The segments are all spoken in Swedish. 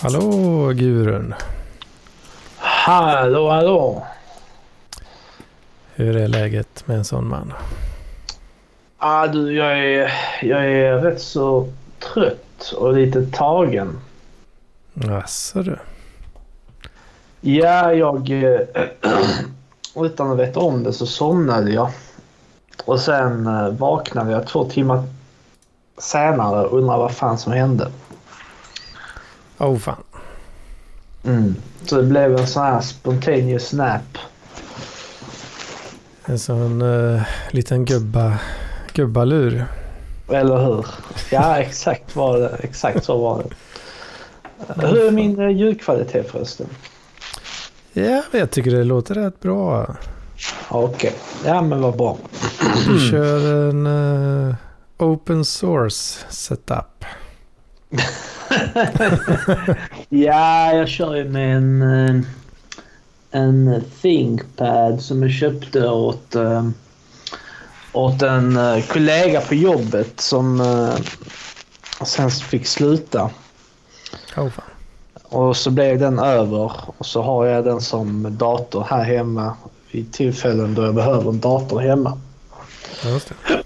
Hallå Gurun. Hallå, hallå. Hur är läget med en sån man? Ah, du, jag är, jag är rätt så trött och lite tagen. Jaså du. Ja, jag... eh, utan att veta om det så somnade jag. Och sen eh, vaknade jag två timmar senare och undrade vad fan som hände. Oh fan. Mm. Så det blev en sån här spontaneous snap. En sån uh, liten gubba, gubbalur. Eller hur? Ja, exakt, var det. exakt så var det. Hur är min eh, ljudkvalitet förresten? Ja, jag tycker det låter rätt bra. Okej, ja men vad bra. Du kör en uh, open source setup. Ja, jag kör ju med en, eh, en ThinkPad som jag köpte åt, eh, åt en eh, kollega på jobbet som sen fick sluta. Oh fan. Och så blev den över och så har jag den som dator här hemma vid tillfällen då jag behöver en dator hemma. Ja, Just det.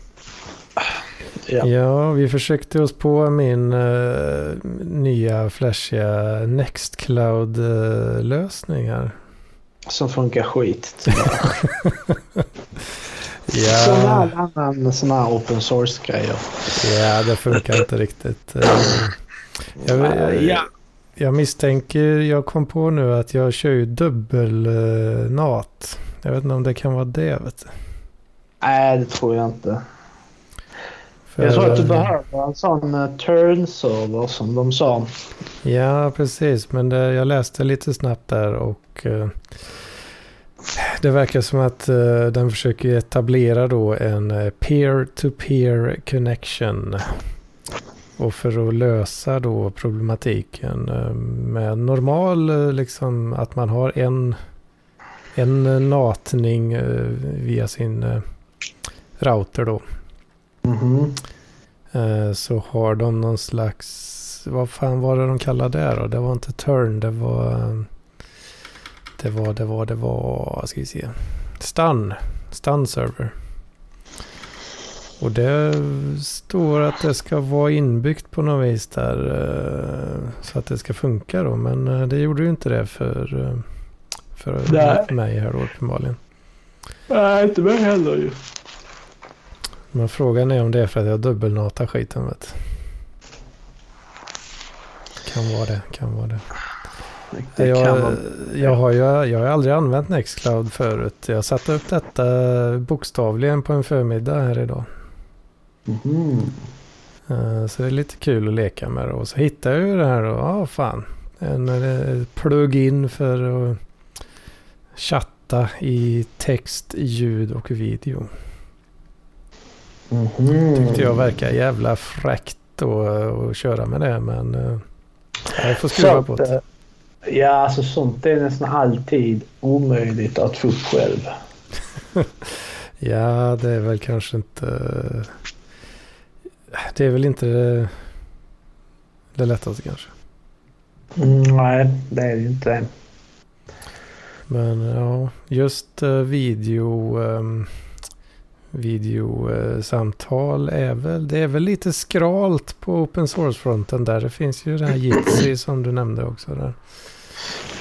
Ja. Ja, vi försökte oss på min uh, nya flashiga Nextcloud-lösning här. Som funkar skit. tyvärr. Som Ja, all annan sån här open source-grejer. ja, det funkar inte riktigt. Eh, jag, jag, Ja. jag misstänker, jag kom på nu att jag kör ju dubbel-NAT. Jag vet inte om det kan vara det. Vet du. Nej, det tror jag inte. För, Jag tror att du eh, behöver en sån uh, turn-server som de sa. Ja, precis. Men det, jag läste lite snabbt där och eh, det verkar som att eh, den försöker etablera då en eh, peer-to-peer connection. Och för att lösa då problematiken eh, med normal, eh, liksom att man har en, en eh, natning eh, via sin eh, router då. Mhm. Eh, så har de någon slags, vad fan var det de kallade det då? Det var inte turn, det var, det var, det var, det var, ska vi se, stun, stun server. Och det står att det ska vara inbyggt på något vis där eh, så att det ska funka då. Men eh, det gjorde ju inte det för, för Nej. mig här då uppenbarligen. Nej, inte mig heller ju. Men frågan är om det är för att jag dubbelnatar skiten vet. Kan vara det, kan vara det. Det jag, man. jag, har ju, jag har aldrig använt Nextcloud förut. Jag satte upp detta bokstavligen på en förmiddag här idag. Eh, Så det är lite kul att leka med det. Och så hittade jag ju det här och ja fan. En plug-in för att chatta i text, ljud och video. Mhm. Tyckte jag verkar jävla fräckt då eh, att köra med det men eh, jag får skruva på det. eh, Ja, alltså sånt är nästan alltid omöjligt att få upp själv. Ja, det är väl kanske inte... Det är väl inte det, det lättaste kanske. Mm, nej, det är det inte. Men ja, just video... Um, videosamtal är väl... Det är väl lite skralt på open source-fronten där. Det finns ju den här Jitsi som du nämnde också där.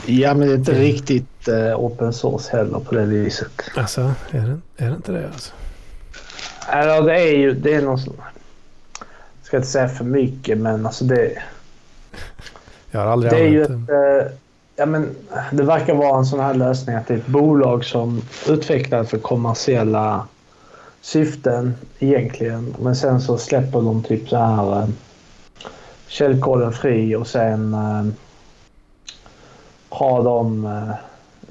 Ja, men det är inte Mm. riktigt eh, open source heller på det viset. Alltså, är det, är det inte det alltså? Eller det är ju... Det är någon sån... Jag ska inte säga för mycket, men alltså det... Jag har aldrig Det är ju använt ett... eh, Ja, men det verkar vara en sån här lösning att det är ett bolag som utvecklar för kommersiella syften egentligen. Men sen så släpper de typ så här eh, källkoden fri och sen eh, har de eh,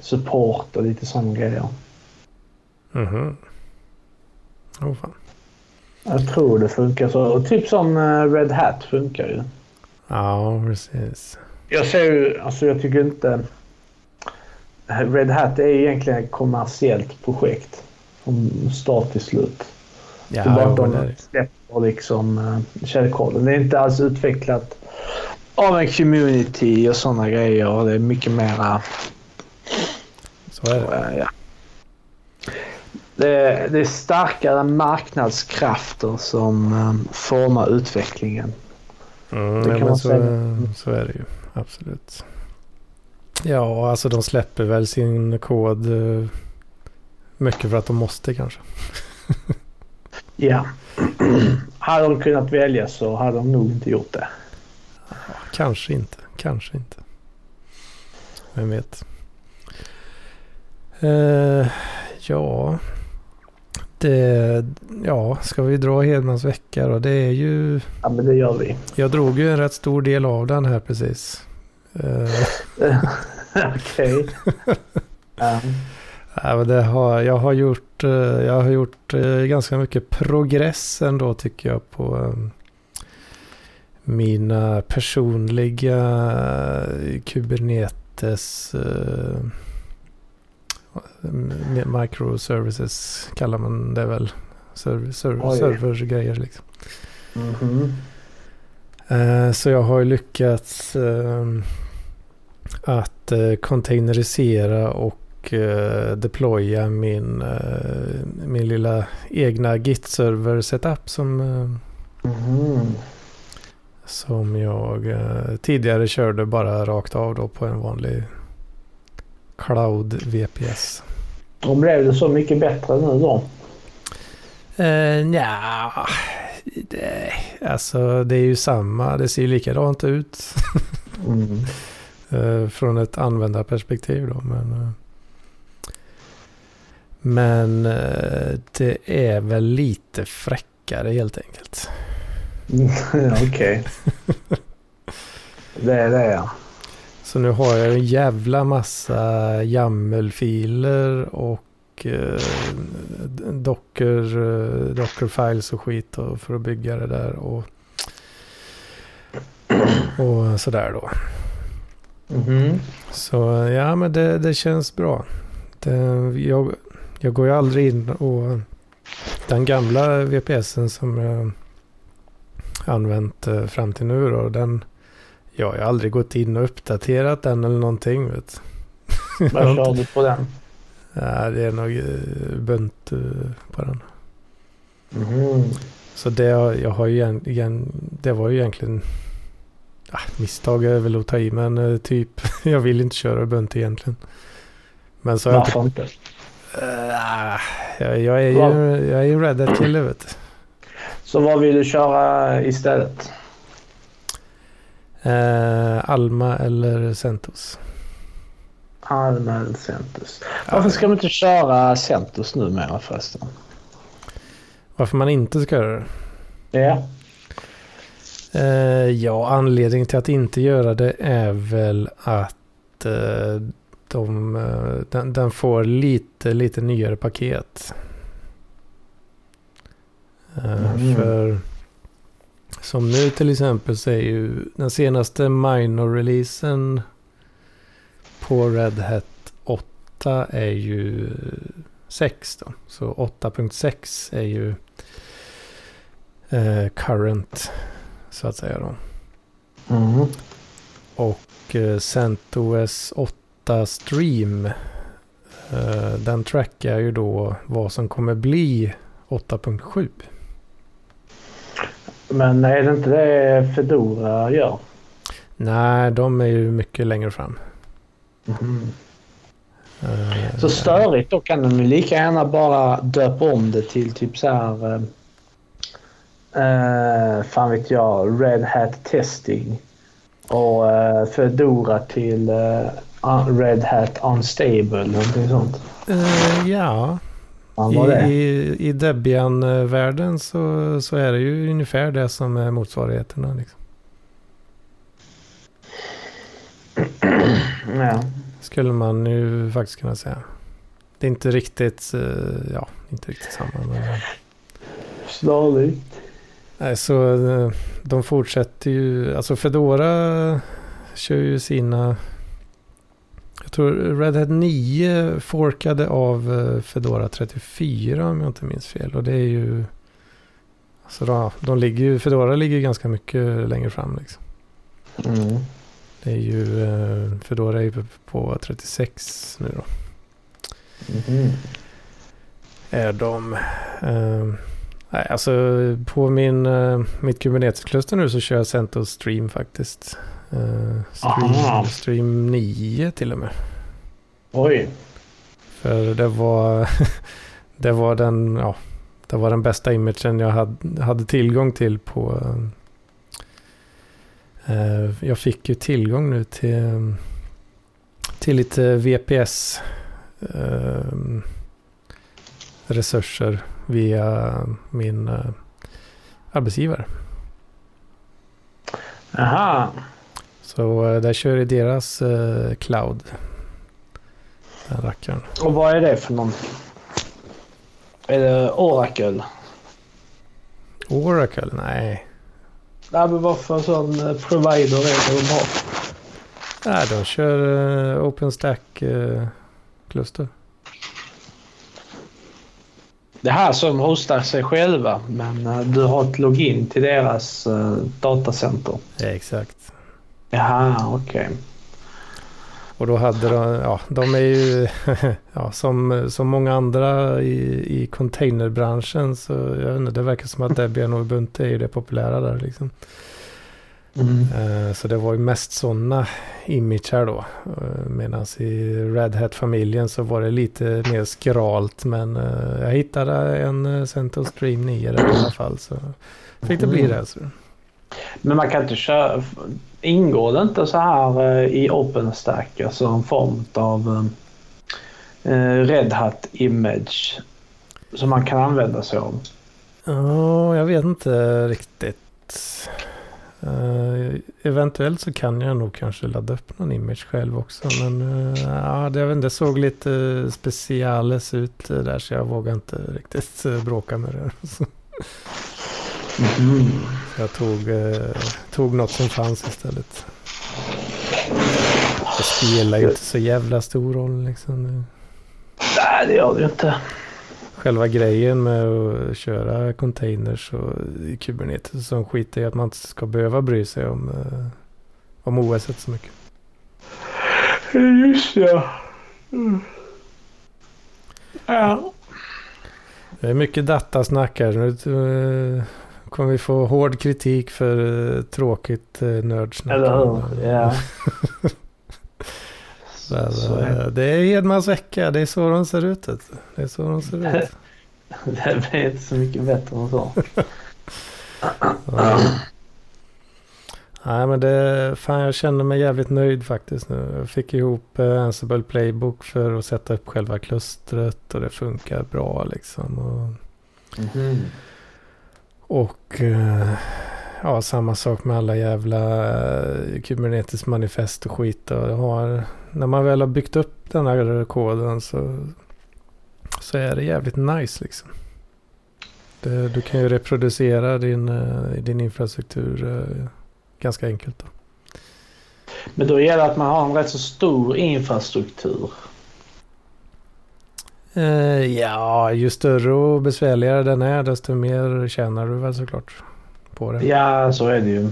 support och lite sådana grejer. Mhm. Åh fan. Jag tror det funkar så. Och typ som eh, Red Hat funkar ju. Ja, precis. Jag ser ju, alltså jag tycker inte... Red Hat är egentligen ett kommersiellt projekt. Från start till slut. Ja, det är de släpper liksom uh, källkoden. Det är inte alls utvecklat av en community och sådana grejer. Det är mycket mera... Så är det. eh, Ja. Det, det är starkare marknadskrafter som eh, formar utvecklingen. Mm, Det ja, kan men man så, säga. så är det ju. Absolut. Ja, alltså de släpper väl sin kod eh, mycket för att de måste kanske. Ja. hade de kunnat välja så hade de nog inte gjort det. Kanske inte, kanske inte. Vem vet. Eh, ja, det, ja, ska vi dra Hedmans vecka då? Det är ju, Ja, men det gör vi. jag drog ju en rätt stor del av den här precis. Eh, Okej. Ja. Ja, men det har, jag har gjort, eh, jag har gjort eh, ganska mycket progress ändå tycker jag på eh, mina personliga eh, Kubernetes microservices kallar man det väl. Server, server, Oj. serversgrejer liksom. Mhm. Eh, Så jag har lyckats eh, att containerisera och deploya min, eh, min lilla egna Git-server setup som, eh, Mhm. som jag eh, tidigare körde bara rakt av då på en vanlig Cloud VPS. Och blev det så mycket bättre nu då? Uh, Nja, det, alltså det är ju samma, det ser ju likadant ut. Mm. Eh, från ett användarperspektiv då. Men, eh, men eh, det är väl lite fräckare helt enkelt. Okej. Det är det ja. Så nu har jag en jävla massa YAML-filer och eh, docker, eh, docker-files och skit för att bygga det där. Och, och sådär då. Mhm. Så ja, men det, det känns bra. Det, jag, jag går ju aldrig in och den gamla VPSen som jag använt eh, fram till nu då, den, jag har aldrig gått in och uppdaterat den eller någonting. Vet. Vad kör du på den? ja, det är nog eh, bunt eh, på den. Mhm. Så det, jag har ju igen, det var ju egentligen ah, misstag är väl att ta i men typ jag vill inte köra bunt egentligen. Men så har jag inte? Uh, jag, jag är ju Vad? jag är ju Red Hat-kille vet du. Så vad vill du köra istället? Eh, Alma eller Centos. Allmän Centus. Varför ska man inte köra Centus numera förresten? Varför man inte ska göra det? Ja. Eh, ja, anledningen till att inte göra det är väl att eh, de, eh, den, den får lite, lite nyare paket. Eh, Mm. För som nu till exempel så är ju den senaste minor-releasen på Red Hat 8 är ju 6 då. Så 8.6 är ju eh, current så att säga då. Mm. Och eh, CentOS 8 Stream eh, den trackar ju då vad som kommer bli 8.7. Men är det inte det Fedora gör? Nej, de är ju mycket längre fram. Mhm. Eh, Så störigt då kan de ju lika gärna bara döpa om det till typ så här... Eh, fan vet jag, Red Hat Testing. Och eh, Fedora till Red Hat Unstable. Någonting sånt. eh, ja, i, i, i Debian-världen så, så är det ju ungefär det som är motsvarigheterna. Liksom. Ja. Skulle man ju faktiskt kunna säga. Det är inte riktigt, eh, ja, inte riktigt samma. Men, Snarlikt. nej, så eh, de fortsätter ju, alltså Fedora kör ju sina, jag tror Red Hat 9 forkade av eh, Fedora 34 om jag inte minns fel. Och det är ju, alltså då, de ligger ju, Fedora ligger ganska mycket längre fram liksom. Mm. Det är ju, eh, Foodora är ju på 36 nu då. Mhm. Är de. Eh, nej, alltså på min, eh, mitt Kubernetes-kluster nu så kör jag CentOS Stream faktiskt. Eh, stream, Aha. stream 9 till och med. Oj. För det var, det var den, ja, det var den bästa imagen jag hade, hade tillgång till på... eh, jag fick ju tillgång nu till, till lite VPS eh, resurser via min eh, arbetsgivare. Aha. Så eh, där kör i deras eh, cloud. Den rackaren. Och vad är det för någonting? Är det Oracle? Oracle? Nej. Nej, men vad för sån eh, provider är det de har? Nej, de kör uh, OpenStack-kluster. Det här som hostar sig själva, men eh, du har ett login till deras datacenter. ja, exakt. Jaha, okej. Och då hade de, ja, de är ju ja, som, som många andra i, i containerbranschen så jag vet inte, det verkar som att Debian och Ubuntu är ju det populära där liksom. Mm. Eh, Så det var ju mest sådana imager då. Medan i Red Hat-familjen så var det lite mer skralt. Men eh, jag hittade en eh, CentOS Stream 9 där i alla fall. Så fick det bli Mm. det. Så. Men man kan inte köra... Ingår det inte så här eh, i OpenStack, alltså en form av eh, eh, Red Hat Image som man kan använda sig av? Ja, jag vet inte riktigt. Uh, eventuellt så kan jag nog kanske ladda upp någon image själv också. Men uh, ja, det, jag vet inte, det såg lite speciales ut där så jag vågar inte riktigt bråka med det. Så Mm. jag tog, eh, tog något som fanns istället. Det spelar ju inte så jävla stor roll liksom. Nej, det gör det ju inte. Själva grejen med att köra containers och Kubernetes sån skit är att man inte ska behöva bry sig om, eh, om OS så mycket. Just ja. Mm. Ja. Det är mycket datasnack här. Nu eh, kommer vi få hård kritik för eh, tråkigt eh, nördsnack. Eller hur? Ja. Men, eh, det är Hedmans vecka. Det är så de ser ut. Det är så de ser ut. Det blir inte så mycket bättre än så. Ja. Nej men det, fan jag känner mig jävligt nöjd faktiskt nu. Jag fick ihop eh, Ansible Playbook för att sätta upp själva klustret och det funkar bra liksom. Och, Mhm och eh, ja, samma sak med alla jävla eh, Kubernetes manifest och skit. Och har, när man väl har byggt upp den här koden så, så är det jävligt nice liksom. Det, du kan ju reproducera din, eh, din infrastruktur eh, ganska enkelt. Då. Men då gäller det att man har en rätt så stor infrastruktur. Eh, ja, ju större och besvärligare den är desto mer tjänar du väl såklart på det. Ja, så är det ju.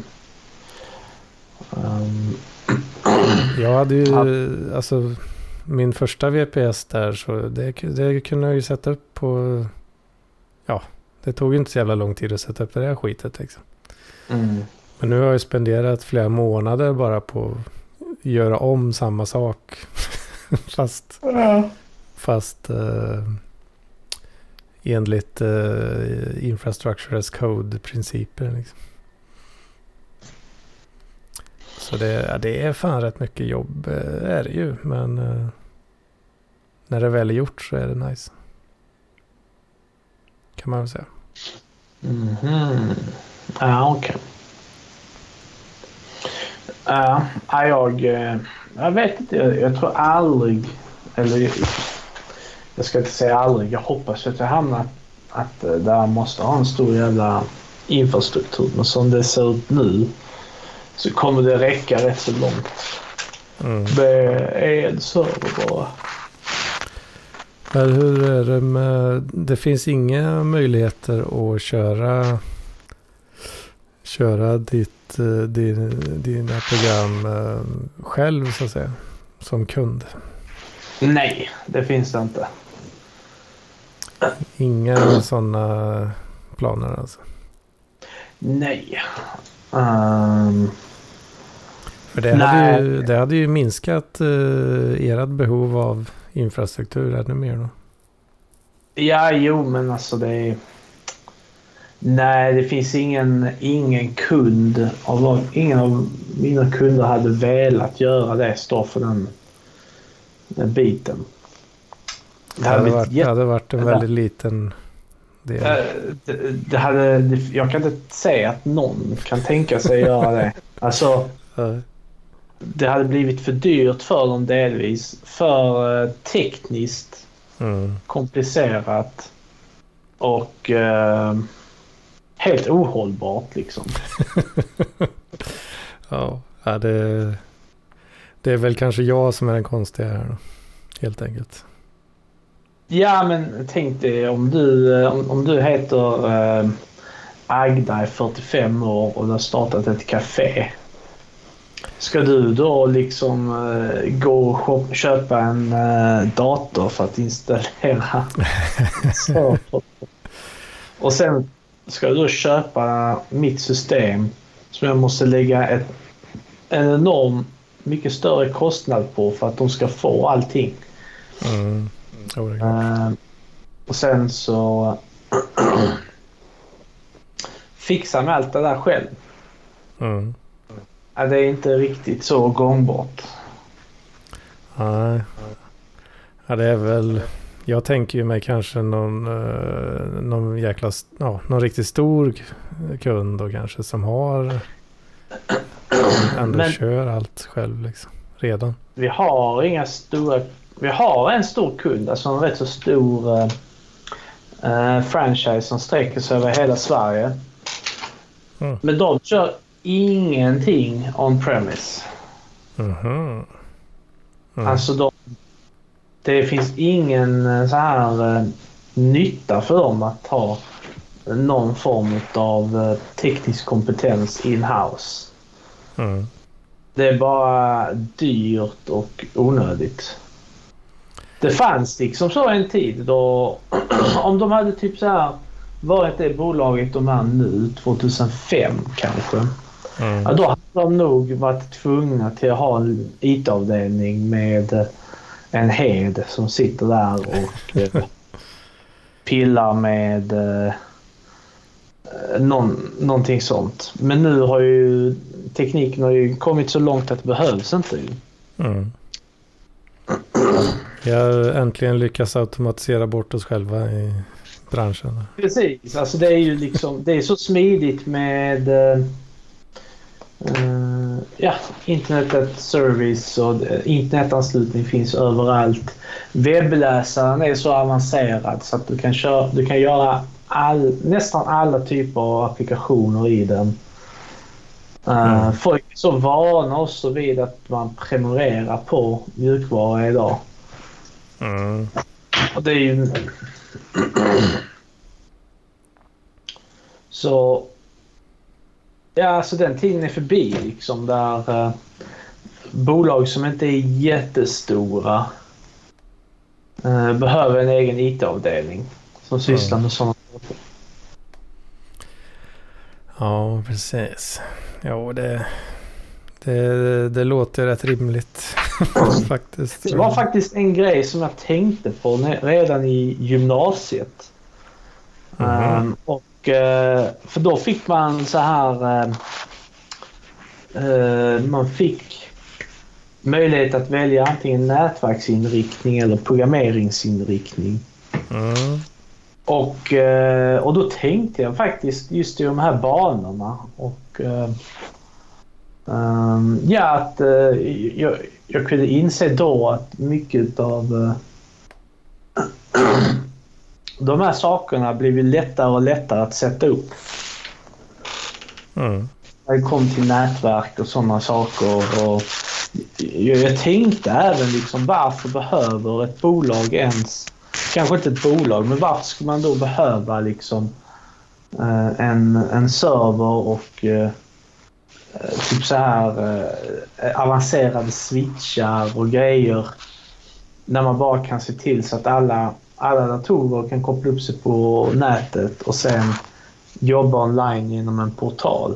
Um, Jag hade ju, alltså min första VPS där så det, det kunde jag ju sätta upp på, ja, det tog ju inte så jävla lång tid att sätta upp det där skitet liksom. mm. Men nu har jag spenderat flera månader bara på att göra om samma sak. fast ja fast eh, enligt eh, infrastructure as code-principer. Liksom. Så det, ja, det är fan rätt mycket jobb, eh, är det ju. Men eh, när det väl är gjort så är det nice. Kan man väl säga. Mhm. Ja, okej. Ja, ja, jag, eh, jag vet inte. Jag, jag tror aldrig, eller jag ska inte säga aldrig, jag hoppas att jag hamnar att eh, där måste ha en stor jävla infrastruktur. Men som det ser ut nu så kommer det räcka rätt så långt. Mm. Det är en server bara. Men hur är det med, det finns inga möjligheter att köra köra ditt, eh, din, dina program eh, själv så att säga? Som kund? Nej, det finns det inte. Inga sådana planer alltså? Nej. Um, För det hade, ju, det hade ju minskat uh, ert behov av infrastruktur ännu mer då? Ja, jo, men alltså det är... Nej, det finns ingen, ingen kund. Av, ingen av mina kunder hade velat göra det, stå för den, den biten. Det hade, varit, det hade varit en väldigt liten del. Eh, det, det hade, det, jag kan inte säga att någon kan tänka sig göra det. Alltså, det hade blivit för dyrt för dem delvis. För uh, tekniskt mm. komplicerat. Och uh, helt ohållbart liksom. ja, det, det är väl kanske jag som är den konstiga här då. Helt enkelt. Ja, men tänk dig om du, eh, om, om du heter uh, Agda, är 45 år och du har startat ett café. Ska du då liksom uh, gå och shop, köpa en uh, dator för att installera Och sen ska du då köpa mitt system som jag måste lägga ett, en enorm mycket större kostnad på för att de ska få allting. Mm. Uh, och sen så fixa med allt det där själv. Mm. Ja, det är inte riktigt så gångbart. Nej. Ja, det är väl... Jag tänker ju mig kanske någon, uh, någon jäkla... Ja, någon riktigt stor kund då kanske som har... Ändå Men, kör allt själv liksom. Redan. Vi har inga stora vi har en stor kund, alltså en rätt så stor uh, franchise som sträcker sig över hela Sverige. Mm. Men de kör ingenting on-premise. Mm -hmm. mm. Alltså de, det finns ingen så här uh, nytta för dem att ha någon form av uh, teknisk kompetens in-house. Mm. Det är bara dyrt och onödigt. Det fanns liksom så en tid då om de hade typ så här varit det bolaget de är nu, 2005 kanske. Mm. Ja, då hade de nog varit tvungna till att ha en IT-avdelning med en hed som sitter där och eh, pillar med eh, någon, någonting sånt. Men nu har ju tekniken har ju kommit så långt att det behövs inte. Mm. Vi har äntligen lyckats automatisera bort oss själva i branschen. Precis, alltså det är ju liksom det är så smidigt med uh, ja, internet service och internetanslutning finns överallt. Webbläsaren är så avancerad så att du kan, köra, du kan göra all, nästan alla typer av applikationer i den. Uh, mm. Folk är så vana också vid att man prenumererar på mjukvara idag. Mm. Och det är ju... Så... Ja, alltså den tiden är förbi liksom där eh, bolag som inte är jättestora eh, behöver en egen IT-avdelning som sysslar mm. med sådana saker. Ja, precis. Jo, det, det, det låter rätt rimligt faktiskt. Det var faktiskt en grej som jag tänkte på redan i gymnasiet. Mm. Um, och, uh, för då fick man så här... Uh, man fick möjlighet att välja antingen nätverksinriktning eller programmeringsinriktning. Mm. Och, och då tänkte jag faktiskt just i de här banorna. Och, um, ja, att jag, jag kunde inse då att mycket av uh, de här sakerna blivit lättare och lättare att sätta upp. Mm. När det kom till nätverk och sådana saker. Och jag, jag tänkte även liksom varför behöver ett bolag ens, kanske inte ett bolag, men varför skulle man då behöva liksom eh, en, en server och eh, typ så här avancerade switchar och grejer. När man bara kan se till så att alla, alla datorer kan koppla upp sig på nätet och sen jobba online genom en portal.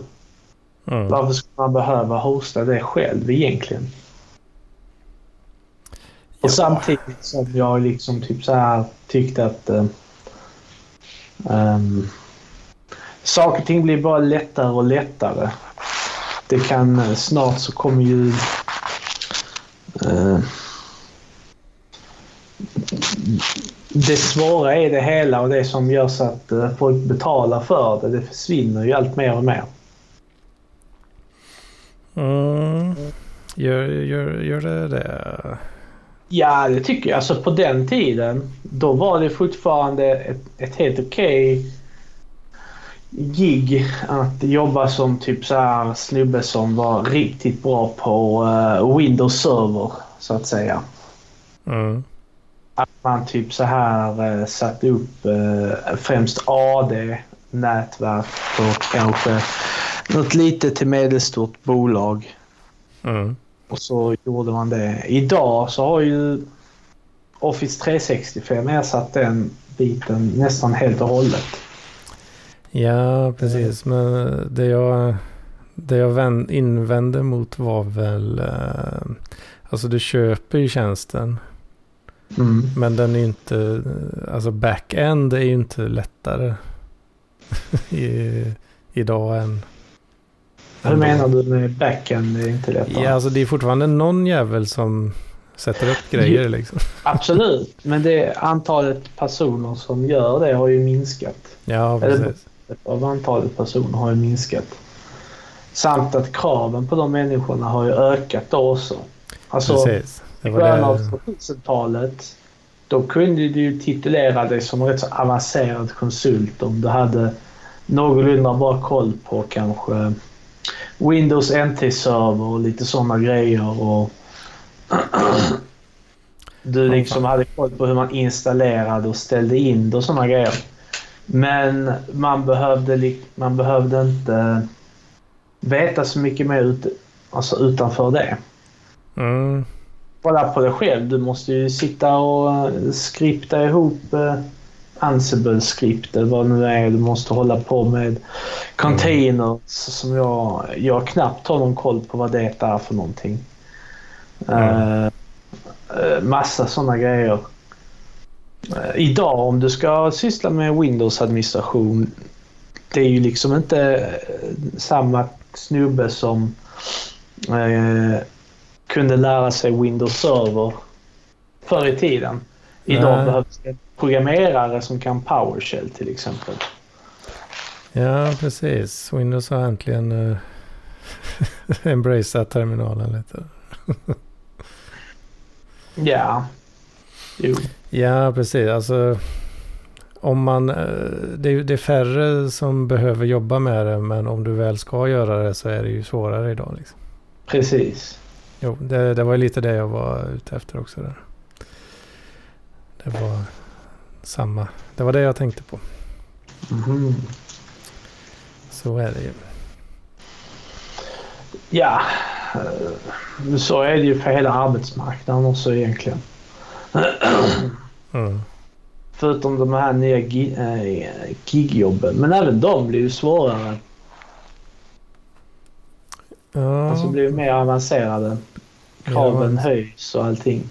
Mm. Varför ska man behöva hosta det själv egentligen? Och ja. samtidigt som jag liksom typ så här tyckte att uh, um, saker och ting blir bara lättare och lättare. Det kan snart så kommer ju uh, det svåra är det hela och det som gör så att uh, folk betalar för det. Det försvinner ju allt mer och mer. Mm. Gör, gör, gör det det? Ja, det tycker jag. Alltså på den tiden, då var det fortfarande ett, ett helt okej okay gig att jobba som typ så här snubbe som var riktigt bra på uh, Windows Server, så att säga. Mm. Att man typ så här uh, satte upp uh, främst AD-nätverk på kanske något litet till medelstort bolag. Mm. Och så gjorde man det. Idag så har ju Office 365 ersatt den biten nästan helt och hållet. Ja, precis. Men det jag, det jag invände mot var väl... Eh, alltså du köper ju tjänsten. Mm. Men den är inte... Alltså back-end är ju inte lättare i, idag än hur menar du med backend? Är inte lättare. Ja, alltså det är fortfarande någon jävel som sätter upp grejer liksom. Absolut, men det antalet personer som gör det har ju minskat. Ja, precis. Eller, av antalet personer har ju minskat. Samt att kraven på de människorna har ju ökat då också. Alltså, precis. i början av 2000-talet då kunde du ju titulera dig som en rätt så avancerad konsult om du hade någorlunda bra koll på kanske Windows NT-server och lite sådana grejer. Och du liksom hade koll på hur man installerade och ställde in det och sådana grejer. Men man behövde, man behövde inte veta så mycket mer ut, alltså utanför det. Mm. Kolla på dig själv. Du måste ju sitta och skripta ihop eh, Ansible-skript eller vad det nu är du måste hålla på med. Containers mm. som jag, jag knappt har någon koll på vad det är för någonting. Mm. Uh, massa sådana grejer. Uh, idag om du ska syssla med Windows-administration det är ju liksom inte samma snubbe som uh, kunde lära sig Windows Server förr i tiden. Idag Nej. behövs det programmerare som kan PowerShell till exempel. Ja, precis. Windows har äntligen uh, embraceat terminalen lite. ja, jo. Ja, precis. Alltså, om man, eh, det är, det är färre som behöver jobba med det, men om du väl ska göra det så är det ju svårare idag. Liksom. Precis. Jo, det, det var lite det jag var ute efter också. Där. Det var samma. Det var det jag tänkte på. Mm. Så är det ju. Ja, eh, så är det ju för hela arbetsmarknaden också egentligen. Mm. Förutom de här nya eh, gigjobben. Men även de blir ju svårare. Ja. Alltså blir mer avancerade. Kraven ja. höjs och allting.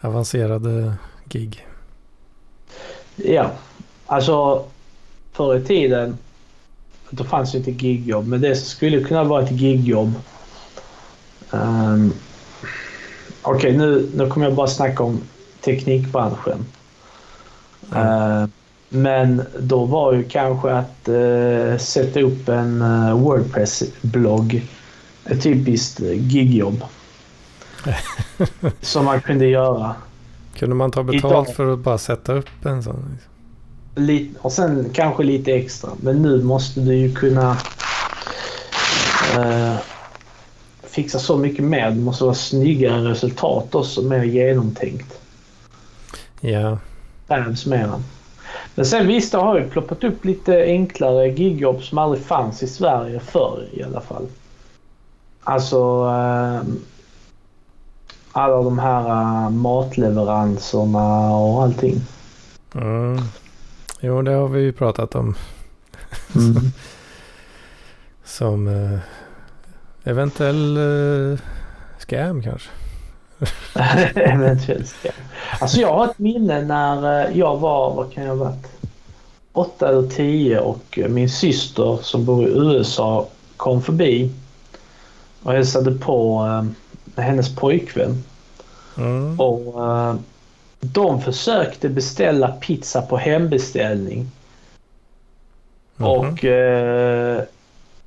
Avancerade gig. Ja, alltså förr i tiden då fanns ju inte gigjobb, men det skulle kunna vara ett gigjobb. Um, Okej, okay, nu, nu kommer jag bara snacka om teknikbranschen. Mm. Men då var ju kanske att uh, sätta upp en uh, Wordpress-blogg ett typiskt gigjobb. som man kunde göra. Kunde man ta betalt Idag, för att bara sätta upp en sån? Liksom? Lite, och sen kanske lite extra. Men nu måste du ju kunna eh, fixa så mycket mer. Det måste vara snyggare resultat också. Mer genomtänkt. Ja. Krävs mera. Men sen visst, det har ju ploppat upp lite enklare gigjobb som aldrig fanns i Sverige förr i alla fall. Alltså eh, alla de här uh, matleveranserna och allting. Mm. Jo, det har vi ju pratat om. Mm. Som eh, eventuell eh, scam kanske. Eventuellt scam. Alltså jag har ett minne när eh, jag var, vad kan jag ha varit? Åtta eller tio och min syster som bor i USA kom förbi och hälsade på eh, hennes pojkvän. Mm. Och eh, de försökte beställa pizza på hembeställning. Mhm. Och eh,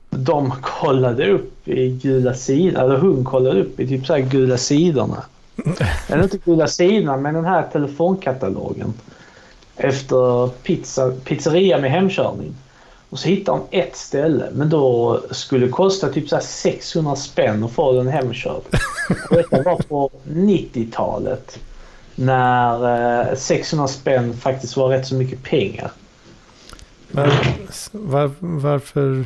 de kollade upp i gula sidan, eller hon kollade upp i typ så här gula sidorna. Eller inte gula sidorna, men den här telefonkatalogen. Efter pizza, pizzeria med hemkörning. Och så hittade de ett ställe, men då skulle det kosta typ så här 600 spänn att få den hemkörd. Och detta var på 90-talet. När eh, 600 spänn faktiskt var rätt så mycket pengar. Var, varför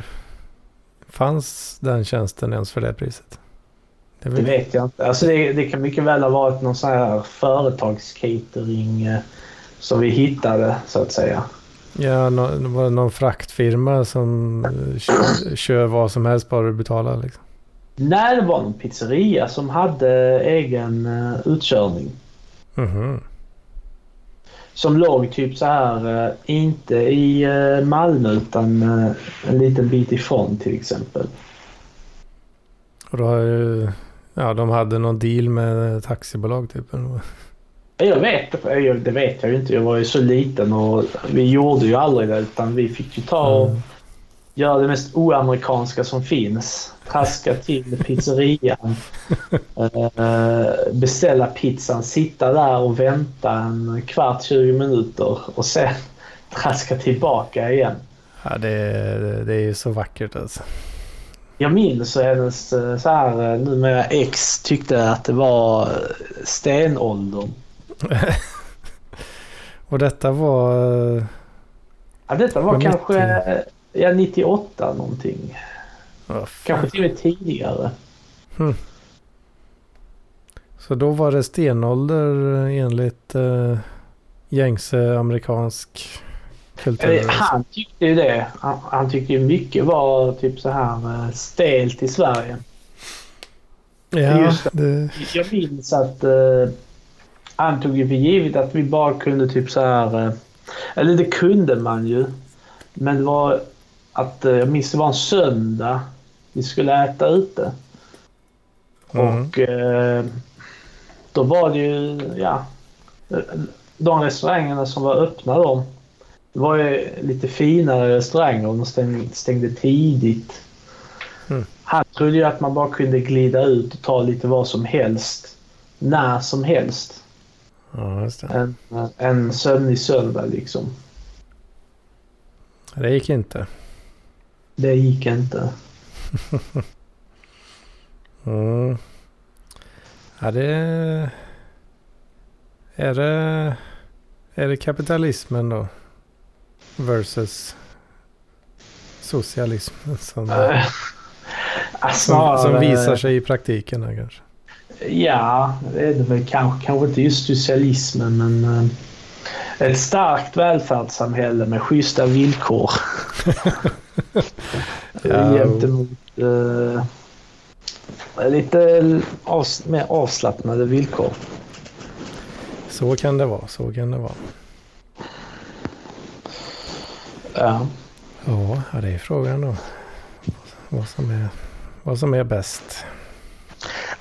fanns den tjänsten ens för det priset? Det Det vet jag inte. Alltså det, det kan mycket väl ha varit någon sån här företagscatering eh, som vi hittade så att säga. ja, nå, det var någon fraktfirma som eh, kör, kör vad som helst bara du betalar liksom. Nej, det var någon pizzeria som hade egen eh, utkörning. Mhm. Som låg typ så här, eh, inte i eh, Malmö utan eh, en liten bit ifrån till exempel. Och då har ju, ja de hade någon deal med taxibolag typ. Jag vet jag- det vet jag ju inte. Jag var ju så liten och vi gjorde ju aldrig det utan vi fick ju ta och Mm. Göra det mest oamerikanska som finns. Traska till pizzerian. eh, beställa pizzan, sitta där och vänta en kvart, 20 minuter och sen traska tillbaka igen. Ja, det, det är ju så vackert alltså. Jag minns hur hennes eh, så här, eh, numera ex tyckte att det var stenåldern. Och detta var... Ja, detta var kanske mycket? Ja, 98 någonting. fan. Kanske till och med tidigare. Så då var det stenålder enligt eh, gängse amerikansk kultur. Eh. Han tyckte ju det. Han, han tyckte ju mycket var typ så här eh, stelt i Sverige. ja, just det, Jag minns att eh, han tog ju för givet att vi bara kunde typ så här... Eh, eller det kunde man ju. Men det var att eh, jag minns det var en söndag. Vi skulle äta ute. Mm. Och eh, då var det ju, ja. De restaurangerna som var öppna då. Det var ju lite finare restauranger och de stängde, stängde tidigt. Mm. Han trodde ju att man bara kunde glida ut och ta lite vad som helst. När som helst. ja, just det. En, en sömnig söndag liksom. Det gick inte. Det gick inte. Mm. Ja, det... Är det... Är det kapitalismen då? Versus socialismen som, ja, som, snarare- som visar sig i praktiken här kanske. Ja, det är det väl kanske. Kanske inte just socialismen, men eh, ett starkt välfärdssamhälle med schyssta villkor. Gentemot eh, lite avs- mer avslappnade villkor. Så kan det vara, så kan det vara. Ja. Ja, ja, det är frågan då. Vad som är, vad som är bäst.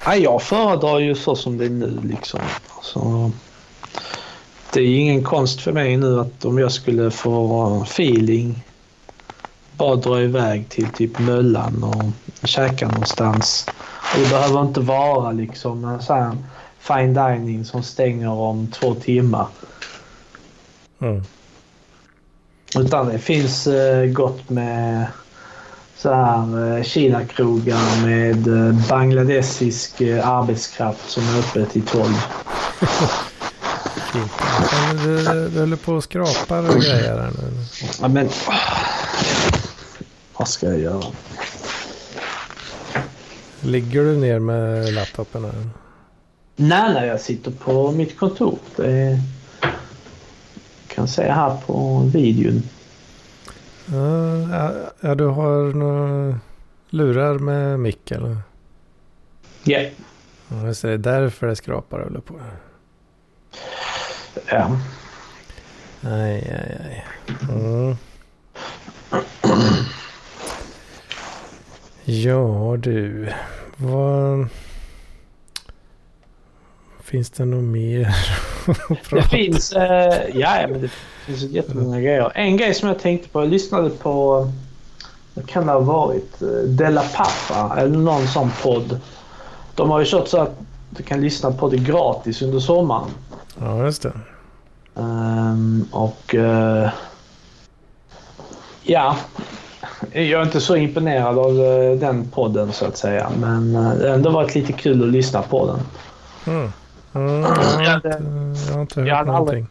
Ja, jag föredrar ju så som det är nu liksom. Så, det är ingen konst för mig nu att om jag skulle få feeling bara dra iväg till typ Möllan och käka någonstans. Och det behöver inte vara liksom en sån här fine dining som stänger om två timmar. Mm. Utan det finns eh, gott med så här eh, Kina-krogar med eh, bangladesisk arbetskraft som är öppet till 12. fint. Men du, du håller på och skrapar och grejer här nu. Ja, men... Vad ska jag göra? Ligger du ner med laptopen här? Nej, nej, jag sitter på mitt kontor. Det kan se här på videon. Ja, ja, du har några lurar med mick eller? Ja. Yeah. Ja, just det. Det är därför det skrapar håller på. Ja. Aj, aj, aj. Mm. Ja du. Vad... Finns det något mer att prata Det finns, eh, ja, men det finns jättemånga grejer. En grej som jag tänkte på. Jag lyssnade på, vad kan det ha varit? Della Pappa eller någon sån podd. De har ju kört så att du kan lyssna på det gratis under sommaren. Ja, just det. Um, och uh, ja, jag är inte så imponerad av uh, den podden så att säga. Men uh, det har ändå varit lite kul att lyssna på den. Mm. Mm, jag, inte, jag har inte hört jag någonting. Aldrig,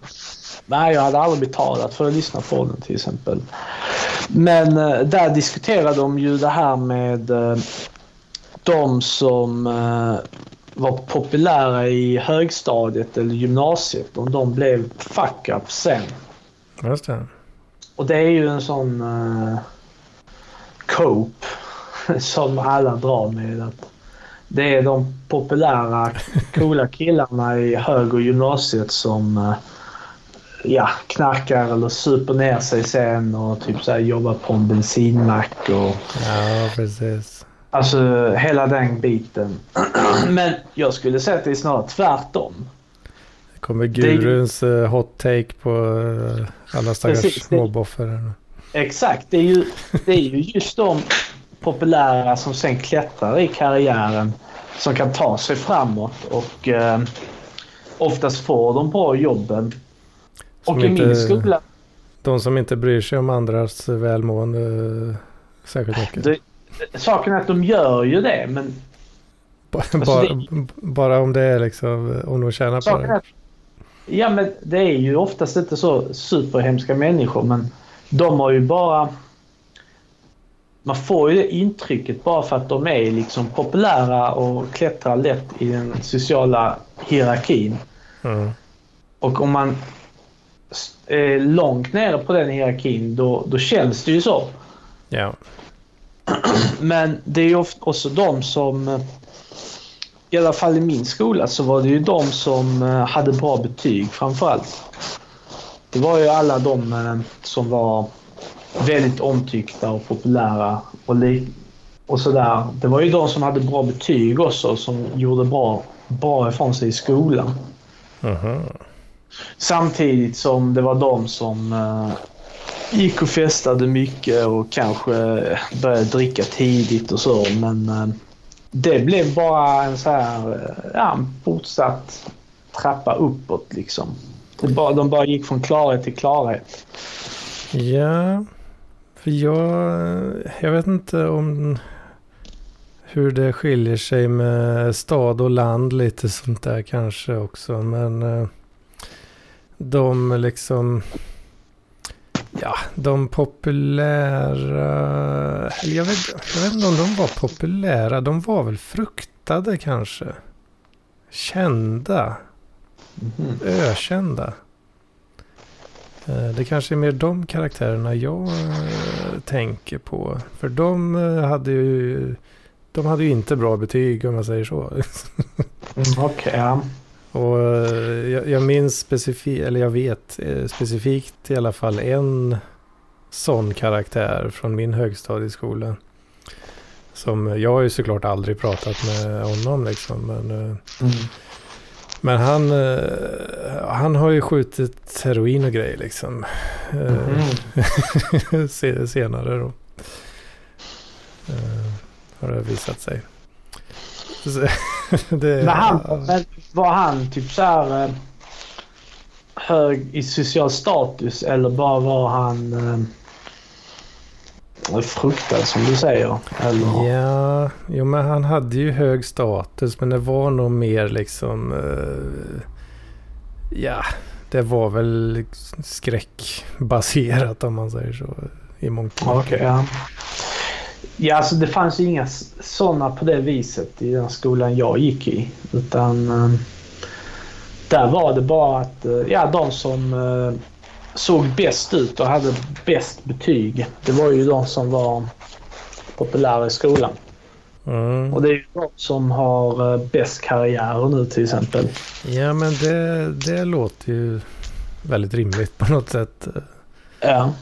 nej, jag hade aldrig betalat för att lyssna på den till exempel. Men där diskuterade de ju det här med de som var populära i högstadiet eller gymnasiet om de blev fuck-up sen. Just det. Och det är ju en sån cope som alla drar med. att Det är de populära coola killarna i hög och gymnasiet som uh, ja, knarkar eller super ner sig sen och typ så här jobbar på en bensinmack. Och, ja, precis. Alltså hela den biten. Men jag skulle säga att det är snarare tvärtom. Det kommer guruns det... Eh, hot take på eh, alla stackars småboffer. Exakt. Det är, ju, det är ju just de populära som sen klättrar i karriären som kan ta sig framåt och eh, oftast får de bra jobben. Som och i inte, min skola... De som inte bryr sig om andras välmående eh, särskilt mycket. Det, saken är att de gör ju det men... Bara, alltså det, bara om det är liksom, om de tjänar på det? Att, ja men det är ju oftast inte så superhemska människor men de har ju bara... Man får ju det intrycket bara för att de är liksom populära och klättrar lätt i den sociala hierarkin. Mm. Och om man är långt nere på den hierarkin då, då känns det ju så. Ja. Men det är ju också de som, i alla fall i min skola, så var det ju de som eh, hade bra betyg framförallt. Det var ju alla de eh, som var väldigt omtyckta och populära och, och sådär. Det var ju de som hade bra betyg också som gjorde bra, bra ifrån sig i skolan. -huh. Samtidigt som det var de som eh, gick och festade mycket och kanske började dricka tidigt och så. Men eh, det blev bara en så här, eh, ja, fortsatt trappa uppåt liksom. Det bara, de bara gick från klarhet till klarhet. Ja, för jag, jag vet inte om hur det skiljer sig med stad och land lite sånt där kanske också. Men eh, de liksom Ja, de populära... Jag vet, jag vet inte om de var populära. De var väl fruktade kanske. Kända. Mm. Ökända. Eh, det kanske är mer de karaktärerna jag eh, tänker på. För de eh, hade ju... De hade ju inte bra betyg om man säger så. mm, okay, ja. Och jag, jag minns specifikt, eller jag vet specifikt i alla fall en sån karaktär från min högstadieskola. Som, jag har ju såklart aldrig pratat med honom liksom. Men, mm. Men han, han har ju skjutit heroin och grejer liksom. Mm. Senare då. Har det visat sig. det, men han, men var han typ så här eh, hög i social status eller bara var han eh, fruktad som du säger? Eller? Ja, jo men han hade ju hög status men det var nog mer liksom eh, ja, det var väl skräckbaserat om man säger så. I mångt och Okej, ja. Ja, alltså det fanns ju inga sådana på det viset i den skolan jag gick i. Utan eh, där var det bara att eh, ja, de som såg bäst ut och hade bäst betyg. Det var ju de som var populära i skolan. Mm. Och det är ju de som har eh, bäst karriär nu till exempel. Ja men det, det låter ju väldigt rimligt på något sätt. eh, Ja.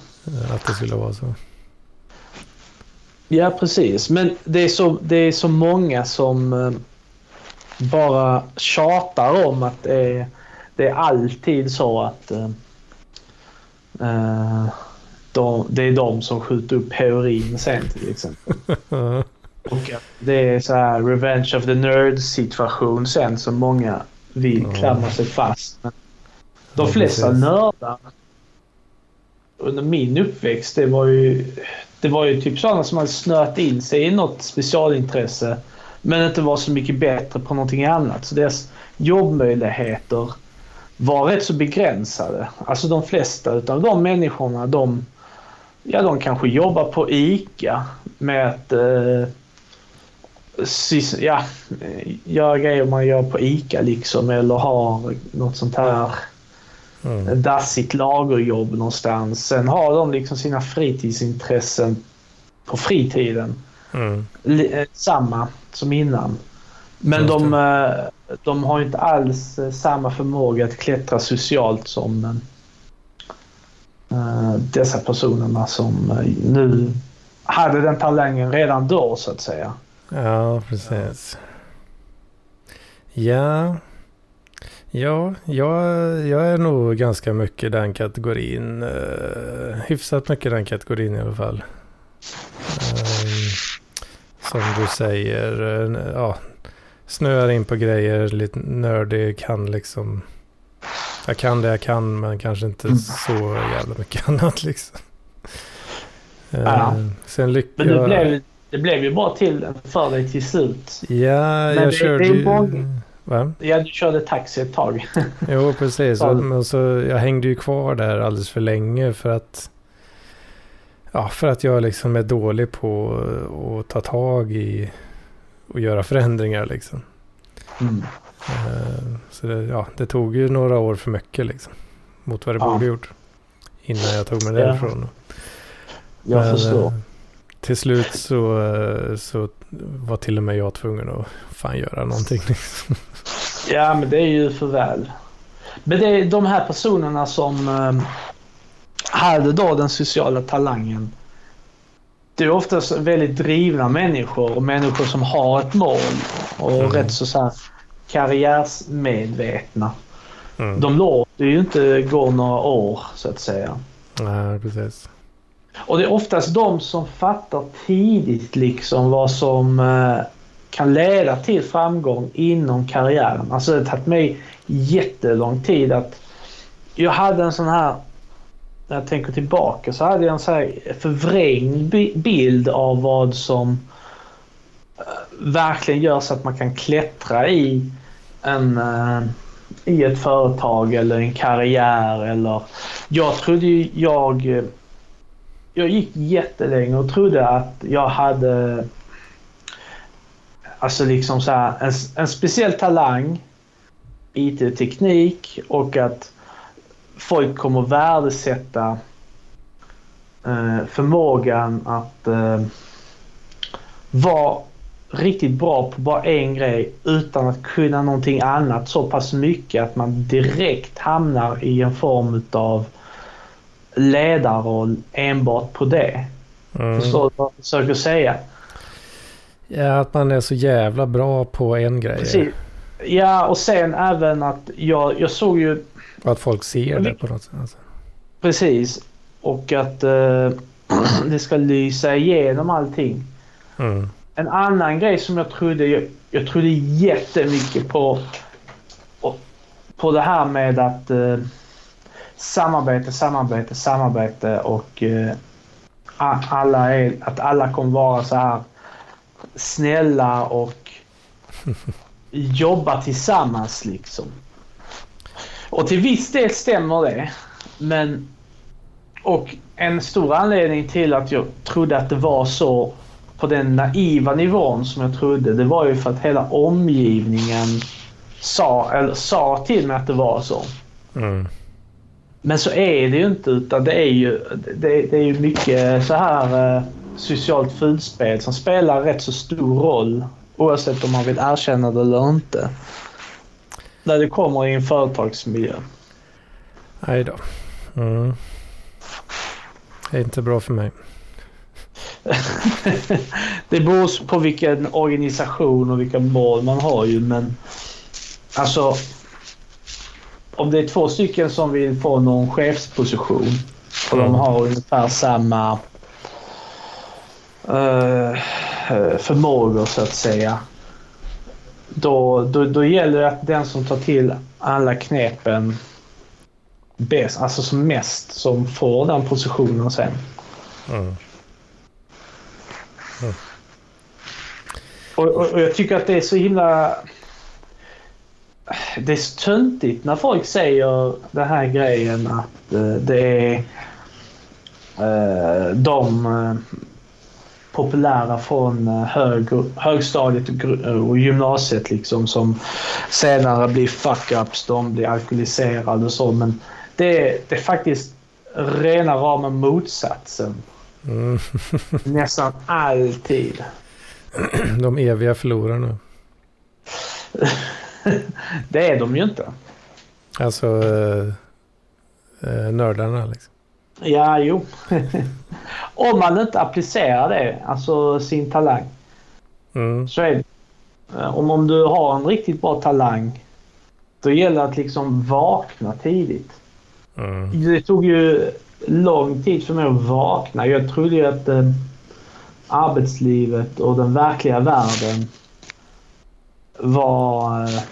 Att det skulle vara så. Ja, precis. Men det är så, det är så många som eh, bara tjatar om att det är, det är alltid så att de, det är de som skjuter upp heroin sen till exempel. Och att det är så här revenge of the nerd situation sen som många vill Ja. klamra sig fast. Men de Ja, flesta precis. nördar under min uppväxt det var ju det var ju typ sådana som hade snöat in sig i något specialintresse men inte var så mycket bättre på någonting annat. Så deras jobbmöjligheter var rätt så begränsade. Alltså de flesta utav de människorna de, ja, de kanske jobbar på ICA med att eh, ja, göra grejer man gör på ICA liksom eller har något sånt här Mm. dassigt lagerjobb någonstans. Sen har de liksom sina fritidsintressen på fritiden. Mm. Eh, Samma som innan. Men de, de har inte alls eh, samma förmåga att klättra socialt som eh, eh, dessa personerna som nu hade den talangen redan då så att säga. Ja, precis. Ja. Ja, jag, jag är nog ganska mycket den kategorin. Uh, hyfsat mycket den kategorin i alla fall. Um, som du säger, uh, ja, snöar in på grejer, lite nördig, kan liksom... Jag kan det jag kan, men kanske inte Mm. så jävla mycket annat liksom. Ja. Ehm, sen lyckas Men det blev, det blev ju bara till för dig till slut. Ja, Men jag det- körde det är ju... många- Va? Ja, du körde taxi ett tag. Jo, precis. Ja. Men så, jag hängde ju kvar där alldeles för länge för att... Ja, för att jag liksom är dålig på att ta tag i och göra förändringar liksom. Mm. Eh, Så det, ja, det tog ju några år för mycket liksom. Mot vad det Ja. borde gjort. Innan jag tog mig därifrån. Jag Men, förstår. eh, Till slut så, eh, så var till och med jag tvungen att fan göra någonting. Liksom. Ja, men det är ju för väl. Men det är de här personerna som hade då den sociala talangen. Det är oftast väldigt drivna människor och människor som har ett mål och Mm. rätt så, så här karriärsmedvetna. Mm. De låter ju inte gå några år så att säga. Nej, precis. Och det är oftast de som fattar tidigt liksom vad som eh, kan leda till framgång inom karriären. Alltså det har tagit mig jättelång tid att jag hade en sån här när jag tänker tillbaka så hade jag en så här förvrängd bild av vad som eh, verkligen gör så att man kan klättra i en eh, i ett företag eller en karriär eller jag trodde ju jag eh, jag gick jättelänge och trodde att jag hade alltså liksom så här, en, en speciell talang IT-teknik och att folk kommer värdesätta eh, förmågan att eh, vara riktigt bra på bara en grej utan att kunna någonting annat så pass mycket att man direkt hamnar i en form utav ledarroll enbart på det. Mm. Förstår du vad jag försöker säga? Ja, att man är så jävla bra på en grej. Precis. Ja, och sen även att jag, jag såg ju Och att folk ser det på något sätt. Alltså. precis och att eh, det ska lysa igenom allting. Mm. En annan grej som jag trodde, jag, jag trodde jättemycket på på det här med att eh, samarbete, samarbete, samarbete och eh, alla är, att alla kommer vara så här snälla och jobba tillsammans liksom. Och till viss del stämmer det. Men... Och en stor anledning till att jag trodde att det var så på den naiva nivån som jag trodde, det var ju för att hela omgivningen sa, eller sa till mig att det var så. Mm. Men så är det ju inte utan det är ju, det, det är ju mycket så här eh, socialt fulspel som spelar rätt så stor roll oavsett om man vill erkänna det eller inte. När det kommer i en företagsmiljö. Nej då. Mm. Det är inte bra för mig. det beror på vilken organisation och vilka mål man har ju men alltså om det är två stycken som vill få någon chefsposition och mm. de har ungefär samma uh, förmågor så att säga. Då, då, då gäller det att den som tar till alla knepen bäst, alltså som mest, som får den positionen sen. Mm. Mm. Och, och, och, jag tycker att det är så himla... Det är så töntigt när folk säger den här grejen att uh, det är uh, de uh, populära från hög, högstadiet och gymnasiet liksom som senare blir fuck-ups, de blir alkoholiserade och så men det, det är faktiskt rena rama motsatsen. Mm. Nästan alltid. De eviga förlorarna. det är de ju inte. Alltså eh, eh, nördarna liksom. Ja, jo. Om man inte applicerar det, alltså sin talang. Mm. Så är det. Om, om du har en riktigt bra talang, då gäller det att liksom vakna tidigt. Mm. Det tog ju lång tid för mig att vakna. Jag trodde ju att eh, arbetslivet och den verkliga världen var, eh,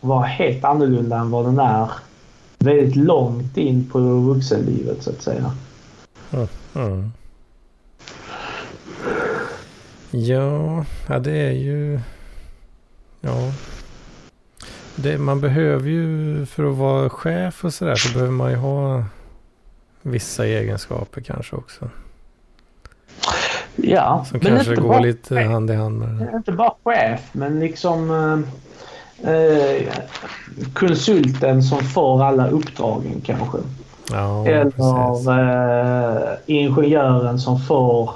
var helt annorlunda än vad den är väldigt långt in på vuxenlivet så att säga. Mm. Mm. Ja, ja, det är ju... Ja. Det, man behöver ju, för att vara chef och sådär, så behöver man ju ha vissa egenskaper kanske också. Ja, Som men kanske går lite chef. hand i hand med det. Inte bara chef, men liksom eh, konsulten som får alla uppdragen kanske. Ja, Eller eh, ingenjören som får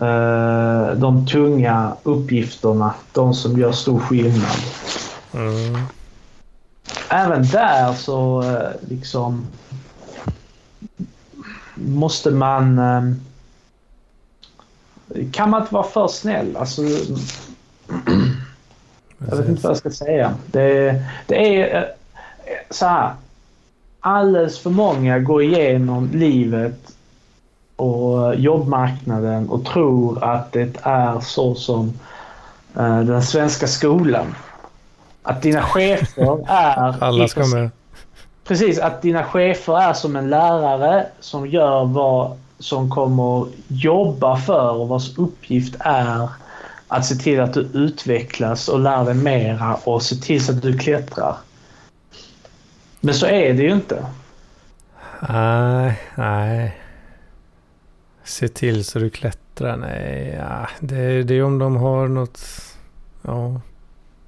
eh, de tunga uppgifterna. De som gör stor skillnad. Mm. Även där så eh, liksom måste man... Eh, kan man inte vara för snäll? Alltså, jag vet inte vad jag ska säga. Det, det är eh, så här. Alldeles för många går igenom livet och jobbmarknaden och tror att det är så som den svenska skolan. Att dina chefer är... Alla ska med. Precis, att dina chefer är som en lärare som gör vad som kommer jobba för och vars uppgift är att se till att du utvecklas och lär dig mera och se till så att du klättrar. Men så är det ju inte. Nej, nej. Se till så du klättrar. Nej, ja. det, det är om de har något... Ja.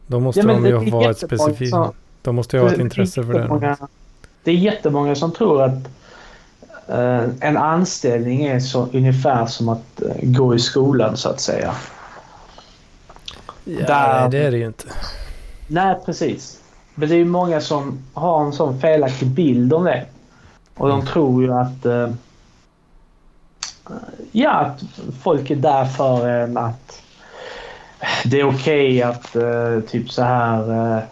Då måste ja, de ju vara ett specifikt... De måste ju ha ett intresse för det. Det är jättemånga som tror att uh, en anställning är så ungefär som att uh, gå i skolan så att säga. Ja, Där, det är det ju inte. Nej, precis. Men det är ju många som har en sån felaktig bild om det. Och de mm. tror ju att... Uh, ja, att folk är där för en att det är okej okay att uh, typ så här uh,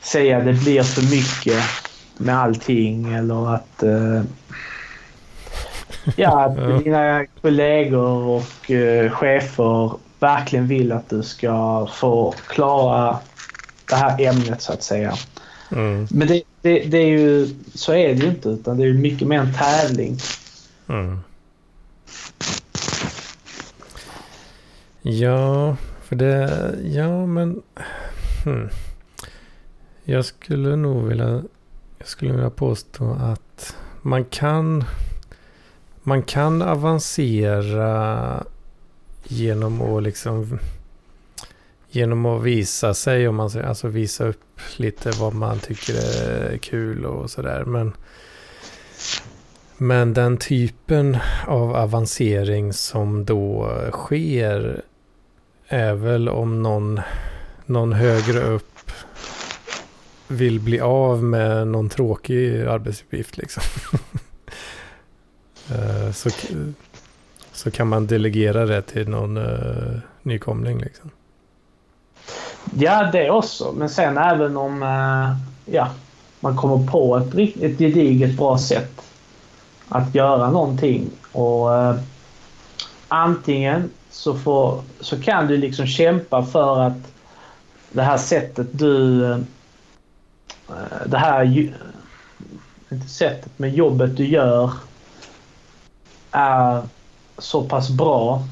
säga det blir för mycket med allting eller att uh, ja, att dina kollegor och chefer verkligen vill att du ska få klara det här ämnet så att säga. Mm. Men det, det, det, är ju, så är det ju inte utan det är mycket mer en tävling. Mm. Ja, för det, ja men... Hmm. Jag skulle nog vilja... Jag skulle vilja påstå att man kan, man kan avancera genom att liksom genom att visa sig, om man säger, alltså visa upp lite vad man tycker är kul och sådär. Men, men den typen av avancering som då sker är väl om någon, någon högre upp vill bli av med någon tråkig arbetsuppgift liksom. Eh, så, så kan man delegera det till någon uh, nykomling liksom. Ja, det också. Men sen även om uh, ja, man kommer på ett, ett gediget bra sätt att göra någonting och uh, antingen så, får, så kan du liksom kämpa för att det här sättet du det här, inte sättet, men jobbet du gör är så pass bra.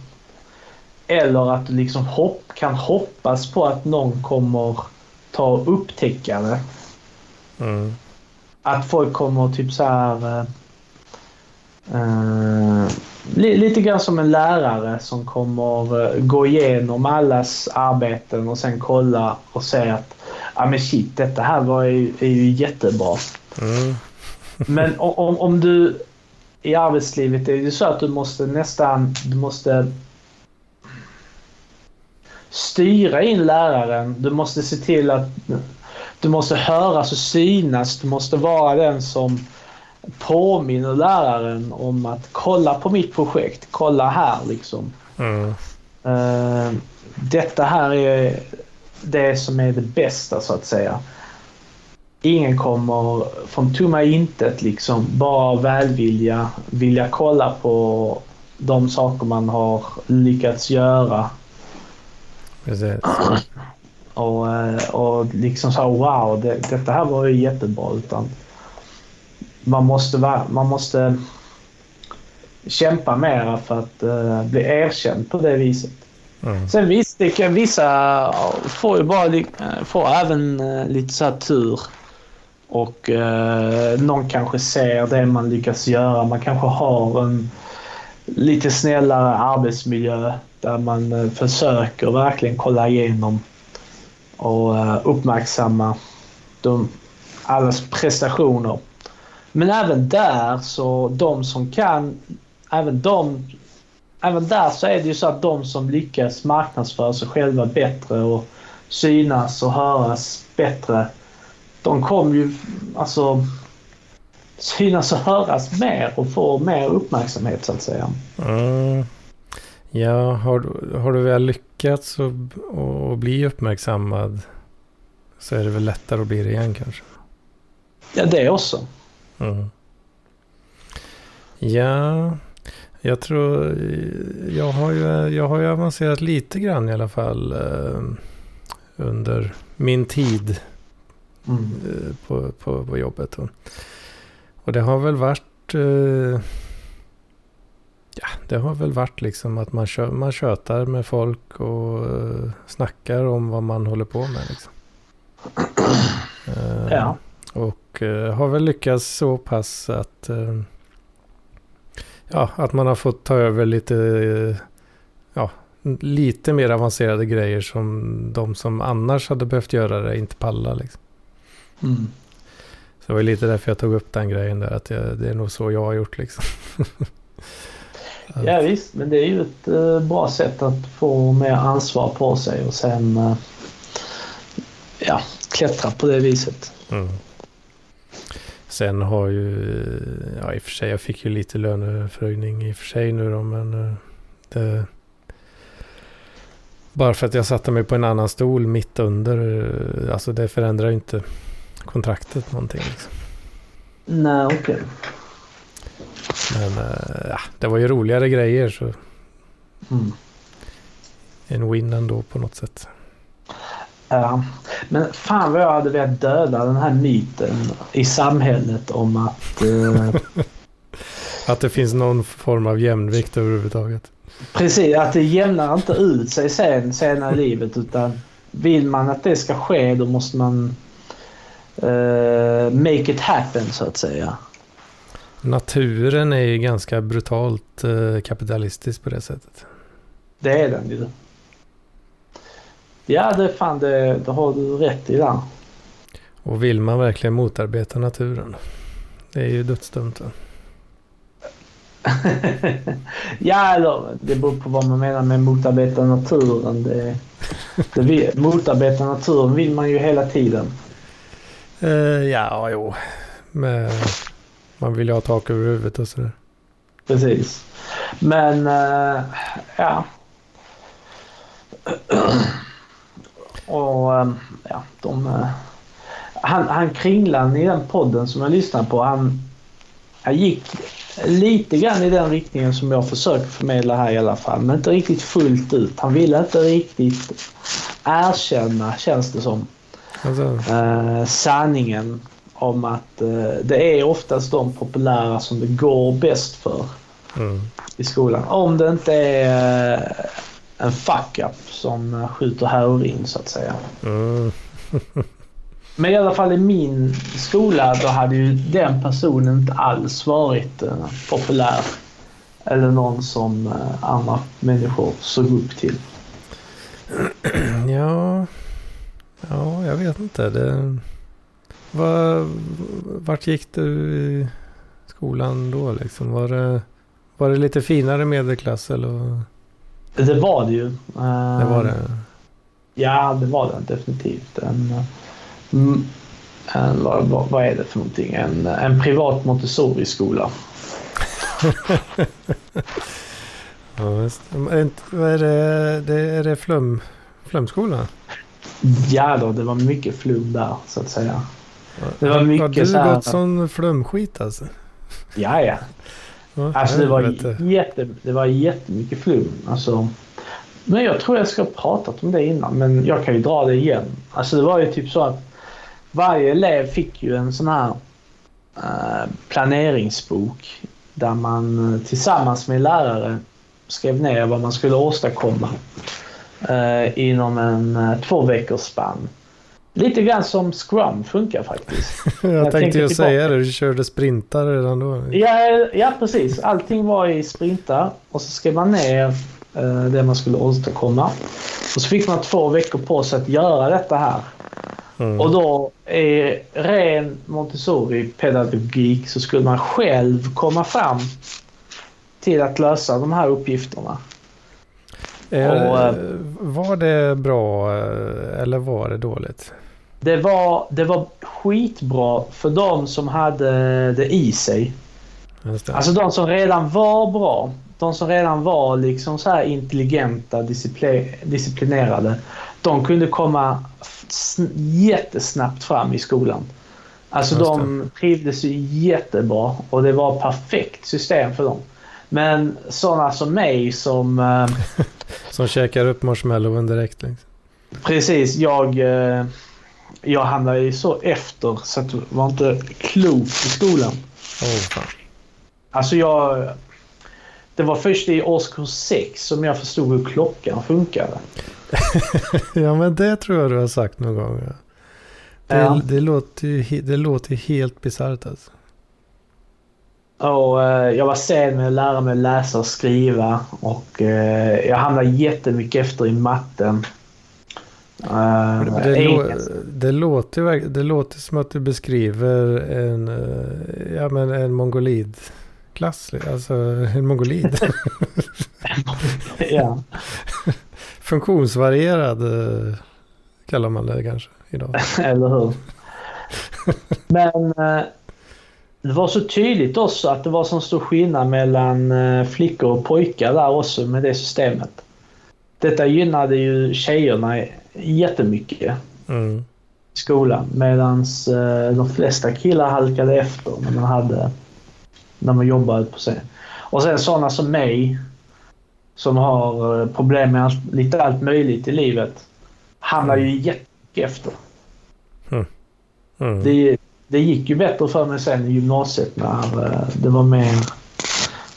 Eller att du liksom hopp, kan hoppas på att någon kommer ta och upptäcka det. Mm. Att folk kommer typ så här... Uh, uh, lite grann som en lärare som kommer uh, gå igenom allas arbeten och sen kolla och se att ja men shit, detta här var ju, är ju jättebra. Mm. men om, om du i arbetslivet är det så att du måste nästan, du måste styra in läraren. Du måste se till att du måste höras och synas. Du måste vara den som påminner läraren om att kolla på mitt projekt. Kolla här liksom. Mm. Uh, detta här är det som är det bästa så att säga. Ingen kommer från tomma intet liksom bara välvilja, vilja kolla på de saker man har lyckats göra. Precis. Och, eh, och liksom så wow, det, detta här var ju jättebra. Utan man måste, man måste kämpa mera för att uh, bli erkänd på det viset. Mm. Sen visst, det kan, vissa får ju bara får även uh, lite så här tur. Och eh, någon kanske ser det man lyckas göra. Man kanske har en lite snällare arbetsmiljö där man eh, försöker verkligen kolla igenom och eh, uppmärksamma de, allas prestationer. Men även där så de som kan, även de även där så är det ju så att de som lyckas marknadsföra sig själva bättre och synas och höras bättre. De kommer ju alltså synas och höras mer och få mer uppmärksamhet så att säga. Mm. Ja, har, har du väl lyckats att bli uppmärksammad så är det väl lättare att bli det igen kanske? Ja, det också. Mm. Ja, jag tror, jag har ju, jag har ju avancerat lite grann i alla fall eh, under min tid mm. eh, på, på, på, jobbet. Och, och, det har väl varit, eh, ja det har väl varit liksom att man, kö, man tjötar med folk och eh, snackar om vad man håller på med. Liksom. ja. Och eh, har väl lyckats så pass att ja, att man har fått ta över lite, ja, lite mer avancerade grejer som de som annars hade behövt göra det inte pallar. Liksom. Mm. Så det var lite därför jag tog upp den grejen där, att jag, det är nog så jag har gjort liksom. ja visst, men det är ju ett uh, bra sätt att få mer ansvar på sig och sen uh, ja, klättra på det viset. Mm. Sen har ju, ja i och för sig, jag fick ju lite löneförhöjning i och för sig nu då, men eh, det, bara för att jag satte mig på en annan stol mitt under, eh, alltså det förändrar ju inte kontraktet någonting. Liksom. Nej, okej. Okay. Men ja, det var ju roligare grejer så. Mm. En win ändå på något sätt. Ja. Men fan vad jag hade velat döda den här myten i samhället om att... Eh, att det finns någon form av jämvikt överhuvudtaget. Precis, att det jämnar inte ut sig sen, senare i livet utan vill man att det ska ske då måste man make it happen så att säga. Naturen är ju ganska brutalt eh, kapitalistisk på det sättet. Det är den ju. Ja, det fan det, det har du rätt i där. Och vill man verkligen motarbeta naturen? Det är ju dödsdömt. ja, eller det beror på vad man menar med motarbeta naturen. Det, det vill, motarbeta naturen vill man ju hela tiden. Uh, ja, jo. Men man vill ju ha tak över huvudet och sådär. Precis. Men, uh, ja. Och, um, ja, de... Uh, han, han Kringlan i den podden som jag lyssnade på, han, han gick lite grann i den riktningen som jag försöker förmedla här i alla fall. Men inte riktigt fullt ut. Han ville inte riktigt erkänna, känns det som, Alltså, eh, sanningen om att eh, det är oftast de populära som det går bäst för mm. i skolan. Om det inte är eh, en fuck-up som skjuter heroin så att säga. Mm. Men i alla fall i min skola då hade ju den personen inte alls varit eh, populär. Eller någon som andra människor såg upp till. Ja, ja, jag vet inte. Det, var, vart gick du i skolan då liksom? Var det, var det lite finare medelklass eller? Det var det ju. Det var det. Ja, det var det definitivt. En, eh, mm, en, vad, vad, är det för någonting? En, en privat Montessori-skola. Ja, är det? är det flum, flumskolan? Ja då, det var mycket flum där så att säga. Det var Har mycket du så här- gått sån flumskit alltså? Ja, ja. Ja, Alltså det var, jätte, det var jättemycket flum. Alltså, men jag tror jag ska ha pratat om det innan, men jag kan ju dra det igen. Alltså det var ju typ så att varje elev fick ju en sån här eh, planeringsbok där man eh, tillsammans med lärare skrev ner vad man skulle åstadkomma eh, inom en eh, två veckors spann. Lite grann som Scrum funkar faktiskt. Jag, jag tänkte ju säga det, du körde sprintar redan då. Ja, ja, precis. Allting var i sprintar och så skrev man ner eh, det man skulle åstadkomma. Och så fick man två veckor på sig att göra detta här. Mm. Och då i ren Montessori-pedagogik så skulle man själv komma fram till att lösa de här uppgifterna. Är, och, eh, var det bra eh, eller var det dåligt? Det var, det var skitbra för de som hade det i sig. Det. Alltså de som redan var bra. De som redan var liksom så här intelligenta, discipli- disciplinerade. De kunde komma jättesnabbt fram i skolan. Alltså de trivdes ju jättebra och det var perfekt system för dem. Men sådana som mig som... Som käkar upp marshmallowen direkt. Liksom. precis, jag... Eh, jag hamnade ju så efter så att jag var inte klok i skolan. Fan. Alltså jag... Det var först i årskurs 6 som jag förstod hur klockan funkade. Ja men det tror jag du har sagt någon gång. Ja. Det, Ja. det, låter, ju, det låter helt bisarrt alltså. Och eh, jag var sen med att lära mig läsa och skriva och eh, jag hamnade jättemycket efter i matten. Eh, Det, det, lå, engelska. det, låter, det låter som att du beskriver en, eh, ja, men en mongolidklass. Alltså en mongolid. ja. Funktionsvarierad eh, kallar man det kanske idag. Eller hur? Men eh, det var så tydligt också att det var så stor skillnad mellan eh, flickor och pojkar där också med det systemet. Detta gynnade ju tjejerna jättemycket Mm. i skolan medan eh, de flesta killar halkade efter när man hade när man jobbade på sig. Och sen sådana som mig som har eh, problem med allt, lite allt möjligt i livet hamnar ju jättemycket efter. Mm. Det, det gick ju bättre för mig sen i gymnasiet när eh, det var mer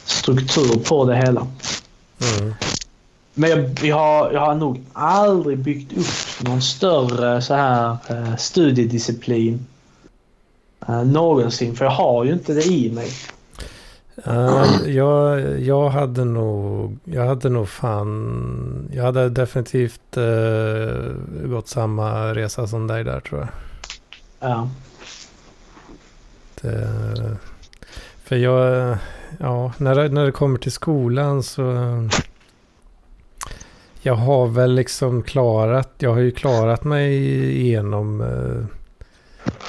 struktur på det hela. Mm. Men jag, jag, har, jag har nog aldrig byggt upp någon större så här eh, studiedisciplin uh, någonsin. För jag har ju inte det i mig. Uh, jag, jag hade nog, jag hade nog fan, jag hade definitivt uh, gått samma resa som dig där tror jag. Ja. Det, för jag, ja, när när det kommer till skolan så jag har väl liksom klarat, jag har ju klarat mig igenom,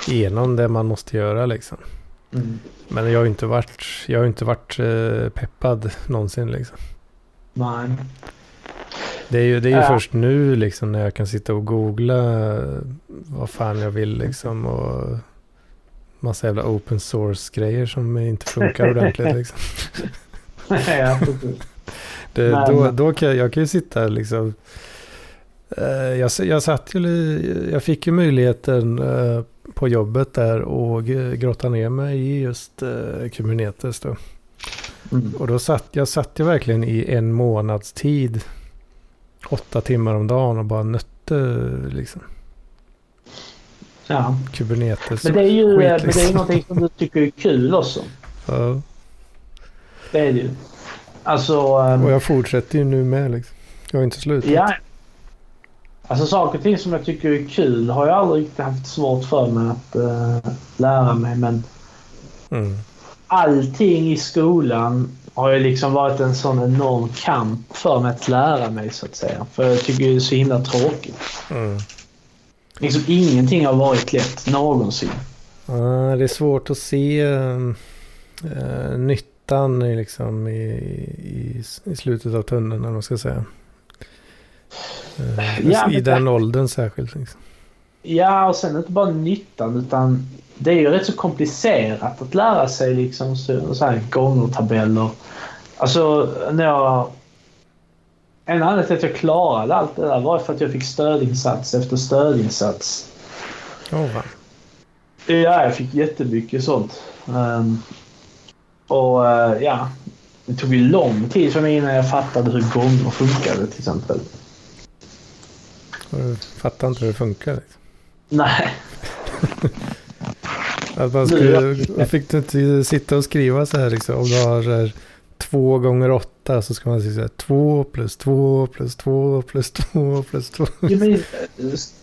igenom det man måste göra liksom. Mm. Men jag har ju inte varit, jag har inte varit uh, peppad någonsin liksom. Nej. Det är ju, det är ju Ja. först nu liksom när jag kan sitta och googla eh, vad fan jag vill liksom och massa jävla open source grejer som inte funkar ordentligt liksom. ja. Det, Men- då, då kan jag, jag kan ju sitta liksom. eh, jag, jag satt ju, jag fick ju möjligheten eh, på jobbet där och g- grotta ner mig i just Kubernetes då. Mm. Och då satt jag satt ju verkligen i en månads tid. Åtta timmar om dagen och bara nötte liksom. Ja. Kubernetes. Men det är ju skit, men det är liksom. någonting som du tycker är kul också. Ja. Det är det ju. Alltså... ehm, Och jag fortsätter ju nu med liksom. Jag har inte slutat. Ja. Alltså saker och ting som jag tycker är kul har jag aldrig riktigt haft svårt för mig att eh, lära mig. Men Mm. allting i skolan har ju liksom varit en sån enorm kamp för mig att lära mig så att säga. För jag tycker det är så himla tråkigt. Mm. Liksom ingenting har varit lätt någonsin. Ja, det är svårt att se uh, nyttan i, liksom, i, i, i slutet av tunneln, eller vad man ska säga. Eh, Ja, I den åldern särskilt. Liksom. Ja, och sen inte bara nyttan utan det är ju rätt så komplicerat att lära sig liksom så, så här gångertabeller. Alltså när jag... En anledning till att jag klarade allt det där var för att jag fick stödinsats efter stödinsats. Åh, va. Ja, jag fick jättemycket sånt. Ehm, och eh, ja, det tog ju lång tid för mig innan jag fattade hur gånger funkade till exempel. Jag fattar inte hur det funkar. Liksom. Nej, Att man skulle, jag fick du inte sitta och skriva så här liksom. Om du har två gånger åtta så ska man säga så här, två plus två plus två plus två plus två. Jo, men, eh,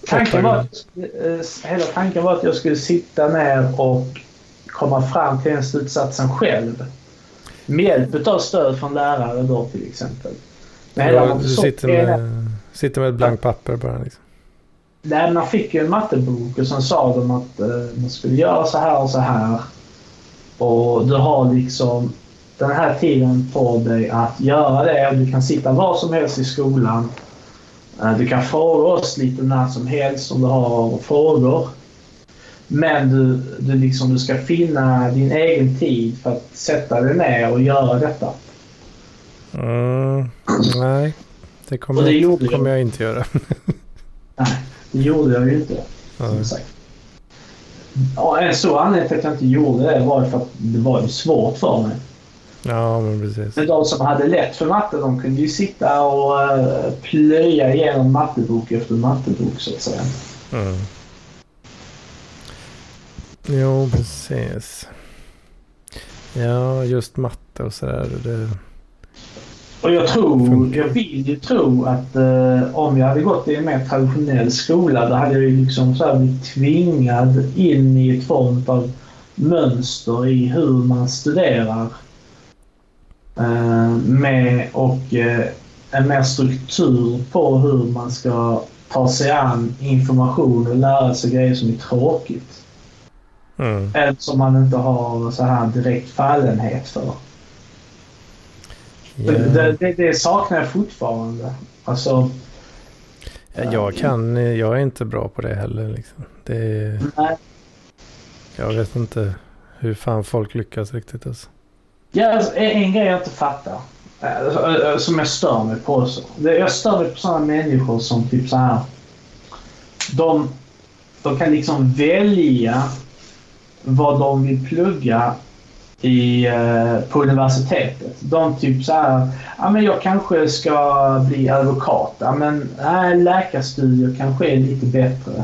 tanken var, att- eh, hela tanken var att jag skulle sitta ner och komma fram till den slutsatsen själv. Med hjälp av stöd från lärare då till exempel. Men hela Du sitter med, sitter med ett blankt papper bara. Liksom. Nej, man fick ju en mattebok och sen sa de att eh, man skulle göra så här och så här. Och du har liksom den här tiden på dig att göra det. Du kan sitta var som helst i skolan. Eh, du kan fråga oss lite när som helst om du har frågor. Men du, du, liksom, du ska finna din egen tid för att sätta dig ner och göra detta. Mm, nej, det kommer, det jag, jag. kommer jag inte göra. Nej, det gjorde jag ju inte. Sagt. Ja, en stor anledning till att jag inte gjorde det var för att det var svårt för mig. Ja, men precis. Men de som hade lätt för matte de kunde ju sitta och uh, plöja igenom mattebok efter mattebok så att säga. Mm. Jo, precis. Ja, just matte och sådär. Det, Och jag tror, jag vill ju tro att eh, om jag hade gått i en mer traditionell skola då hade jag ju liksom så här blivit tvingad in i ett form av mönster i hur man studerar. Eh, med och eh, en mer struktur på hur man ska ta sig an information och lära sig grejer som är tråkigt. mm. Eller som man inte har så här direkt fallenhet för. ja. Det, det, det saknar jag fortfarande. Alltså, Ja, jag kan, jag är inte bra på det heller. Liksom. Det, nej. jag vet inte hur fan folk lyckas riktigt. Alltså. Ja, alltså, en, grej jag inte fattar. Eh, eh, som jag stör mig på också. Jag stör mig på sådana människor som typ så här. De, de kan liksom välja vad de vill plugga i, eh, på universitetet. De typ så här. Ja, men jag kanske ska bli advokat. Ja, men nej, läkarstudier kanske är lite bättre.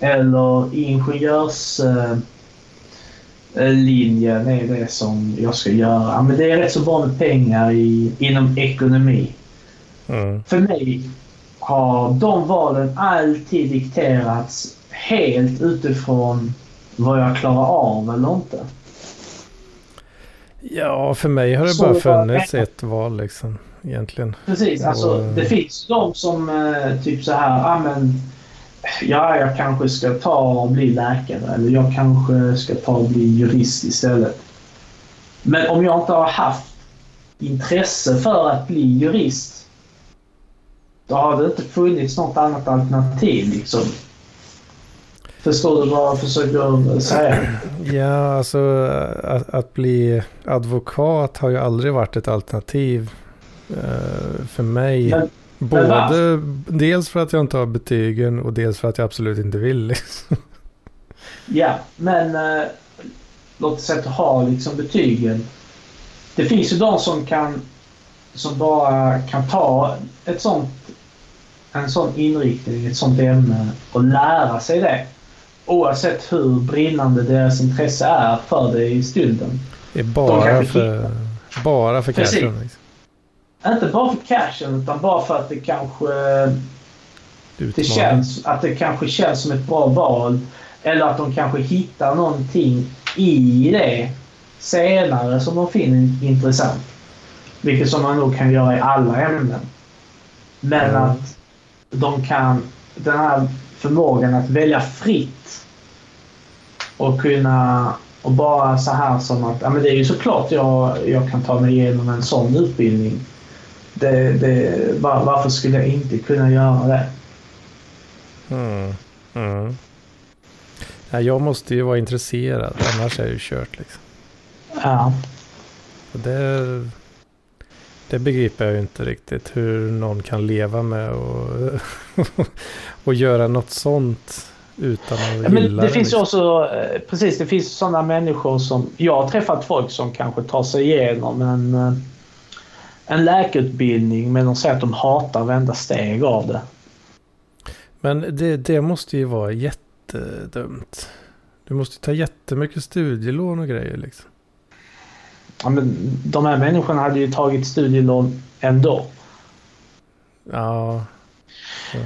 Eller ingenjörs... Eh, linjen är det som jag ska göra. Men det är rätt så bra med pengar i, inom ekonomi. Mm. För mig har de valen alltid dikterats helt utifrån vad jag klarar av eller inte. Ja, för mig har det Så bara funnits ett val liksom. Egentligen. Precis, alltså Och- det finns de som eh, typ så här, ah, men, ja jag kanske ska ta och bli läkare eller jag kanske ska ta och bli jurist istället. Men om jag inte har haft intresse för att bli jurist då har det inte funnits något annat alternativ liksom. Förstår du vad jag försöker säga? Ja, alltså att, att bli advokat har ju aldrig varit ett alternativ eh, för mig. Men- Både, dels för att jag inte har betygen och dels för att jag absolut inte vill. Liksom. Ja, men eh, låt oss säga att du har liksom betygen. Det finns ju de som kan som bara kan ta ett sånt, en sån inriktning, ett sånt ämne och lära sig det. Oavsett hur brinnande deras intresse är för det i stunden. Det är bara kanske för, bara för cashen. Liksom. Inte bara för cashen utan bara för att det kanske det Utmaning. känns, att det kanske känns som ett bra val. Eller att de kanske hittar någonting i det senare som de finner intressant. Vilket som man nog kan göra i alla ämnen. Men Mm. att de kan, den här förmågan att välja fritt och kunna och bara så här som att ja, men det är ju såklart jag, jag kan ta mig igenom en sån utbildning. Det, det, var, varför skulle jag inte kunna göra det? Mm. Mm. Ja, jag måste ju vara intresserad, annars är det ju kört. Liksom. Ja. Det, det begriper jag ju inte riktigt. Hur någon kan leva med och, och göra något sånt utan att Ja, Men det finns ju liksom. också, eh, precis, det finns sådana människor som, jag har träffat folk som kanske tar sig igenom en, eh, en läkarutbildning men de säger att de hatar varenda steg av det. Men det, det måste ju vara jättedumt. Du måste ta jättemycket studielån och grejer liksom. Ja, men de här människorna hade ju tagit studielån ändå. Ja. ja.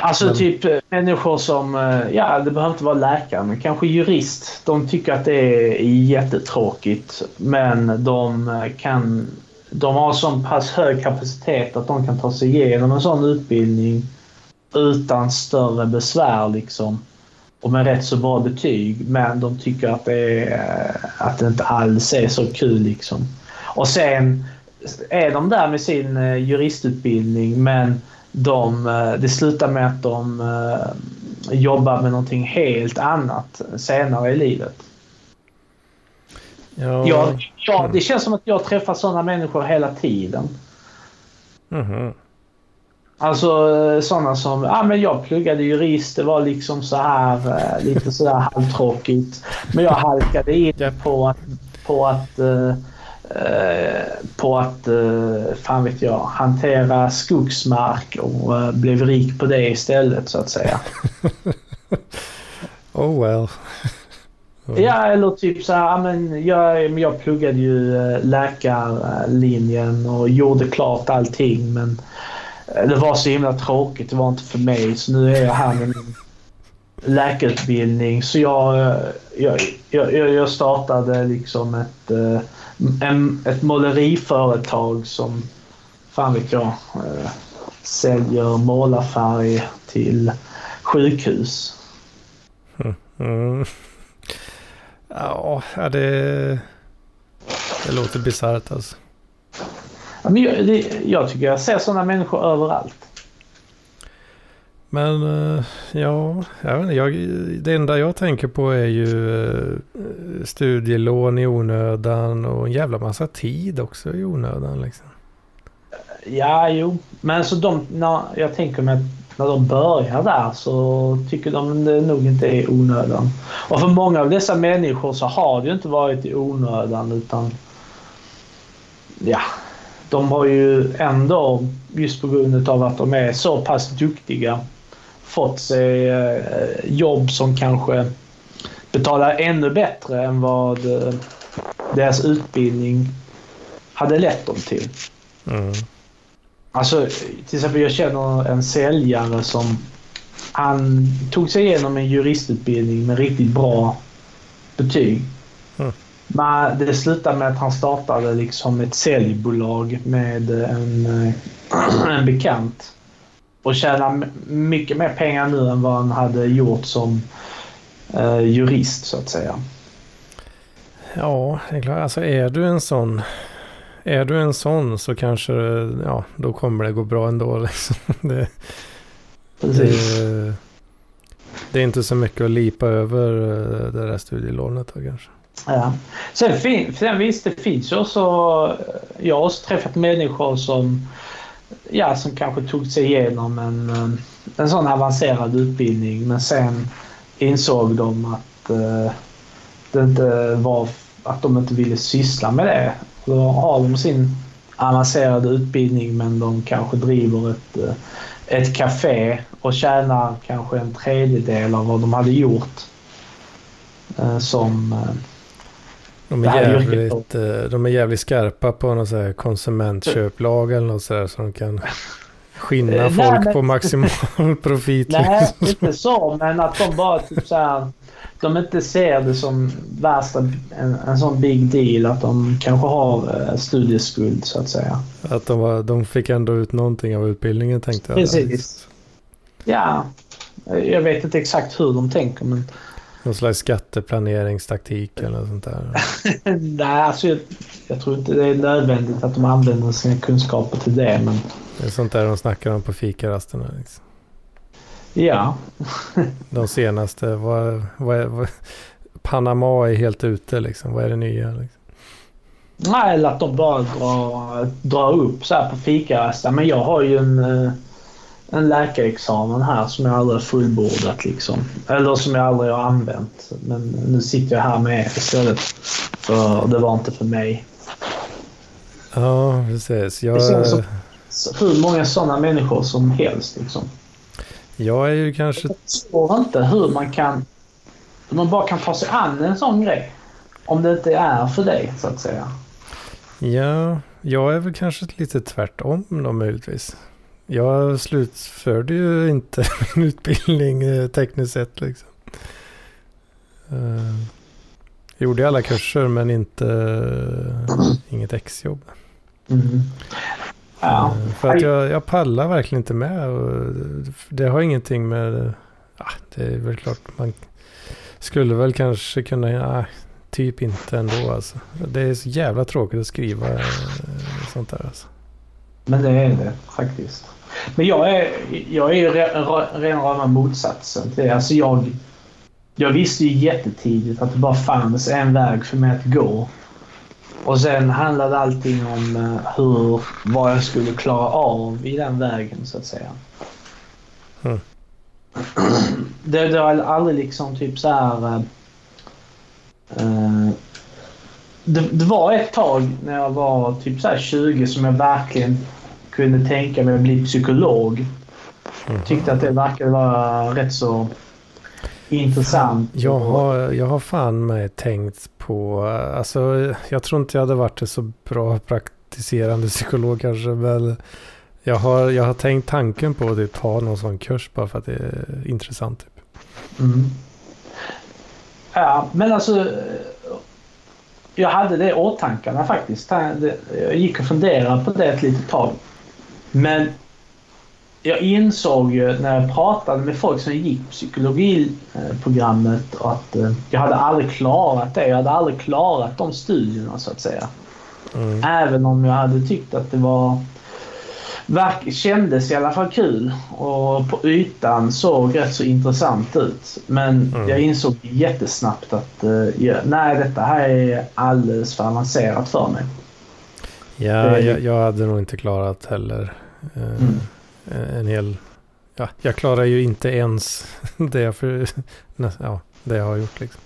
Alltså Men- typ eh, människor som, eh, ja det behöver inte vara läkare, men kanske jurist. De tycker att det är jättetråkigt men de eh, kan, de har så pass hög kapacitet att de kan ta sig igenom en sån utbildning utan större besvär liksom. Och med rätt så bra betyg. Men de tycker att det, är, att det inte alls är så kul liksom. Och sen är de där med sin eh, juristutbildning men de, eh, det slutar med att de eh, jobbar med någonting helt annat senare i livet. Ja. Jag, jag, det känns som att jag träffar sådana människor hela tiden. Mhm. Alltså eh, sådana som, ja ah, men jag pluggade jurist, det var liksom så här eh, lite sådär halvtråkigt. Men jag halkade in på att, på att, eh, eh, på att eh, fan vet jag, hantera skogsmark och eh, blev rik på det istället så att säga. Oh well. Mm. Ja, eller typ så här, men jag, jag pluggade ju eh, läkarlinjen och gjorde klart allting men eh, det var så himla tråkigt. Det var inte för mig. Så nu är jag här med min läkarutbildning. Så jag, eh, jag, jag, jag startade liksom ett, en, ett måleriföretag som, fan vet jag, säljer målarfärg till sjukhus. Mm. Ja, det, det låter bisarrt alltså. Ja, Men jag, det, jag tycker jag ser sådana människor överallt. Men eh, ja, jag vet inte, jag, det enda jag tänker på är ju eh, studielån i onödan och en jävla massa tid också i onödan. Liksom. Ja, jo. Men så de, när, jag tänker mig att när de börjar där så tycker de det nog inte är onödan. Och för många av dessa människor så har det ju inte varit i onödan utan ja, de har ju ändå just på grund av att de är så pass duktiga fått sig eh, jobb som kanske betalar ännu bättre än vad eh, deras utbildning hade lett dem till. Mm. Alltså, till exempel jag känner en säljare som han tog sig igenom en juristutbildning med riktigt bra betyg. Mm. Men det slutade med att han startade liksom ett säljbolag med en, eh, en bekant. Och tjänar mycket mer pengar nu än vad han hade gjort som eh, jurist så att säga. Ja, det är klart. Alltså är du en sån är du en sån så kanske ja, då kommer det gå bra ändå. Liksom. Det, det, det, är inte så mycket att lipa över eh, det där studielånet då kanske. Ja. Sen, fin, sen visst, det finns ju också... Jag har också träffat människor som, ja, som kanske tog sig igenom en, eh, en sån avancerad utbildning men sen insåg de att uh, det inte var att de inte ville syssla med det. Då har de sin avancerade utbildning men de kanske driver ett, eh, ett café och tjänar kanske en tredjedel av vad de hade gjort som de är, jävligt, eh, de är jävligt skarpa på någon så konsumentköplag eller något sådär så de kan skinna eh, folk Nej, men... på maximal profit. Nej, liksom. inte så, men att de bara typ så här, de inte ser det som värsta, en, en sån big deal att de kanske har eh, studieskuld så att säga. Att de, var, de fick ändå ut någonting av utbildningen tänkte jag. Precis. Ja, jag vet inte exakt hur de tänker men någon slags skatteplaneringstaktik eller sånt där? Nej, alltså jag, jag, tror inte det är nödvändigt att de använder sina kunskaper till det. Men... Det är sånt där de snackar om på fikarasterna. Liksom. Ja. de senaste, vad, vad, vad, Panama är helt ute liksom. Vad är det nya? Liksom? Nej, eller att de bara drar, drar upp så här på fikarasten. Men jag har ju en eh, en läkarexamen här som jag aldrig har fullbordat. Liksom. Eller som jag aldrig har använt. Men nu sitter jag här med istället. För det var inte för mig. Ja, precis. Jag... Det som, hur många sådana människor som helst. Liksom. Jag är ju kanske... Jag förstår inte hur man kan... Hur man bara kan ta sig an en sån grej. Om det inte är för dig, så att säga. Ja, jag är väl kanske lite tvärtom då möjligtvis. Jag slutförde ju inte min utbildning eh, tekniskt sett. Liksom. Uh, gjorde alla kurser men inte uh, inget exjobb. Mm. Ja. Uh, för att jag, jag pallar verkligen inte med. Och det har ingenting med... Ja, det är väl klart man skulle väl kanske kunna... Ja, typ inte ändå alltså. Det är så jävla tråkigt att skriva sånt där alltså. Men det är det faktiskt. Men jag är, jag är rena rama motsatsen till det. Alltså jag, jag visste ju jättetidigt att det bara fanns en väg för mig att gå. Och sen handlade allting om eh, hur, vad jag skulle klara av i den vägen så att säga. Mm. Det, det har aldrig liksom typ så här... Uh, det, det, var ett tag när jag var typ så 20 som jag verkligen kunde tänka mig att bli psykolog. Mm. Tyckte att det verkade vara rätt så intressant. Jag har, jag har fan med tänkt på, alltså jag tror inte jag hade varit en så bra praktiserande psykolog kanske, men jag har, jag har tänkt tanken på att ta någon sån kurs bara för att det är intressant. Typ. Mm. Ja, men alltså jag hade det i åtankarna faktiskt. Jag gick och funderade på det ett litet tag. Men jag insåg ju när jag pratade med folk som gick psykologiprogrammet att eh, jag hade aldrig klarat det. Jag hade aldrig klarat de studierna så att säga. Mm. Även om jag hade tyckt att det var verk, kändes i alla fall kul och på ytan såg rätt så intressant ut. Men mm. jag insåg jättesnabbt att uh, nej, detta här är alldeles för avancerat för mig. Ja, jag, jag, hade nog inte klarat heller eh, mm. En hel... Ja, jag klarar ju inte ens det jag, för, ja, det jag har gjort. Liksom.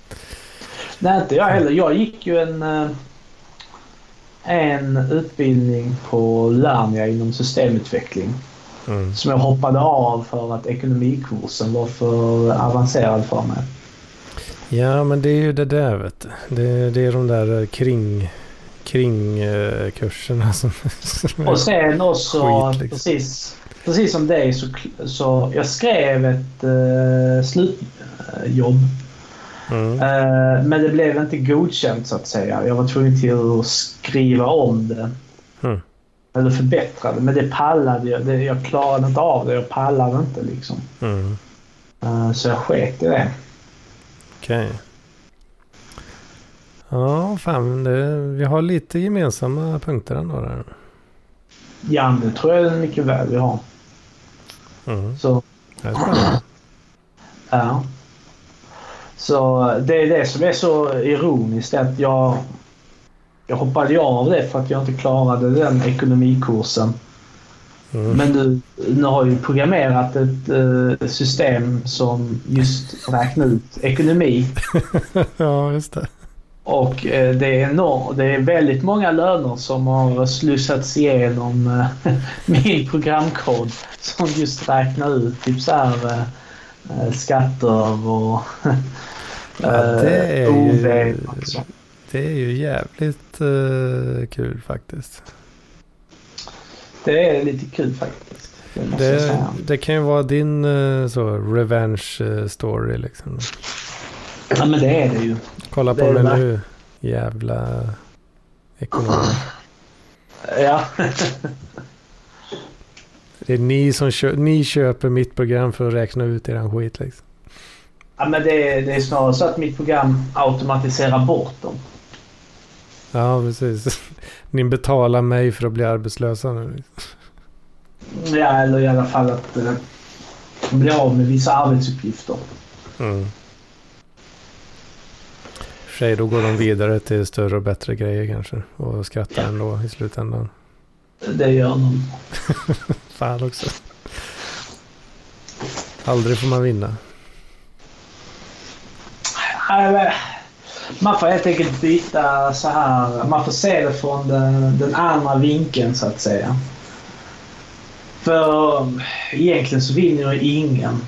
Nej, inte jag heller. Jag gick ju en, eh, en utbildning på Lernia inom systemutveckling. Mm. Som jag hoppade av för att ekonomikursen var för avancerad för mig. Ja, men det är ju det där vet du. Det, det är de där kring kringkurserna som, som Och sen också, skit, liksom. precis, precis som dig, så, så jag skrev ett uh, slutjobb. Mm. Uh, men det blev inte godkänt så att säga. Jag var tvungen till att skriva om det. Mm. Eller förbättra det. Men det pallade jag. Det, jag klarade inte av det. Jag pallade inte liksom. Mm. Uh, så jag sket i det. Okej. Okay. Ja, fan. Det, vi har lite gemensamma punkter ändå där. Ja, det tror jag mycket väl vi har. Mm. Så. Ja. Så det är det som är så ironiskt att jag, jag hoppade av det för att jag inte klarade den ekonomikursen. Mm. Men nu, nu har jag programmerat ett uh, system som just räknar ut ekonomi. ja, just det. Och uh, det, är enorm, det är väldigt många löner som har slussats igenom uh, min programkod som just räknar ut typ så här, skatter och ja, det är. Ju, det är ju jävligt kul faktiskt. Det är lite kul faktiskt. Det, det, det, kan ju vara din eh, så, revenge eh, story liksom. Ja men det är det ju. Kolla på mig nu. Jävla ekonom. Ja. det är ni som kö ni köper mitt program för att räkna ut eran skit liksom. Ja men det är, det är snarare så att mitt program automatiserar bort dem. Ja precis. Ni betalar mig för att bli arbetslösa nu. Ja, eller i alla fall att eh, bli av med vissa arbetsuppgifter. Mm. Sig, då går de vidare till större och bättre grejer kanske. Och skrattar ändå i slutändan. Det gör de. Fan också. Aldrig får man vinna. Man får helt enkelt byta så här. Man får se det från den, den andra vinkeln så att säga. För egentligen så vinner ingen.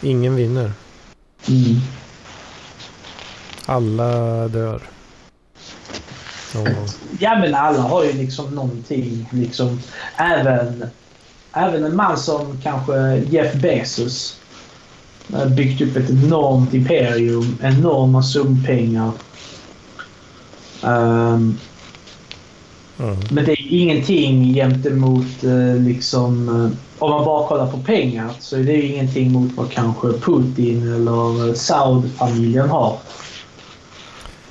Ingen vinner? Mm. Alla dör. Oh. Ja men alla har ju liksom någonting. Liksom, även, även en man som kanske Jeff Bezos byggt upp ett enormt imperium, enorma sumpengar. Um, mm. Men det är ingenting gentemot uh, liksom... Om man bara kollar på pengar så är det ingenting mot vad kanske Putin eller Saud-familjen har.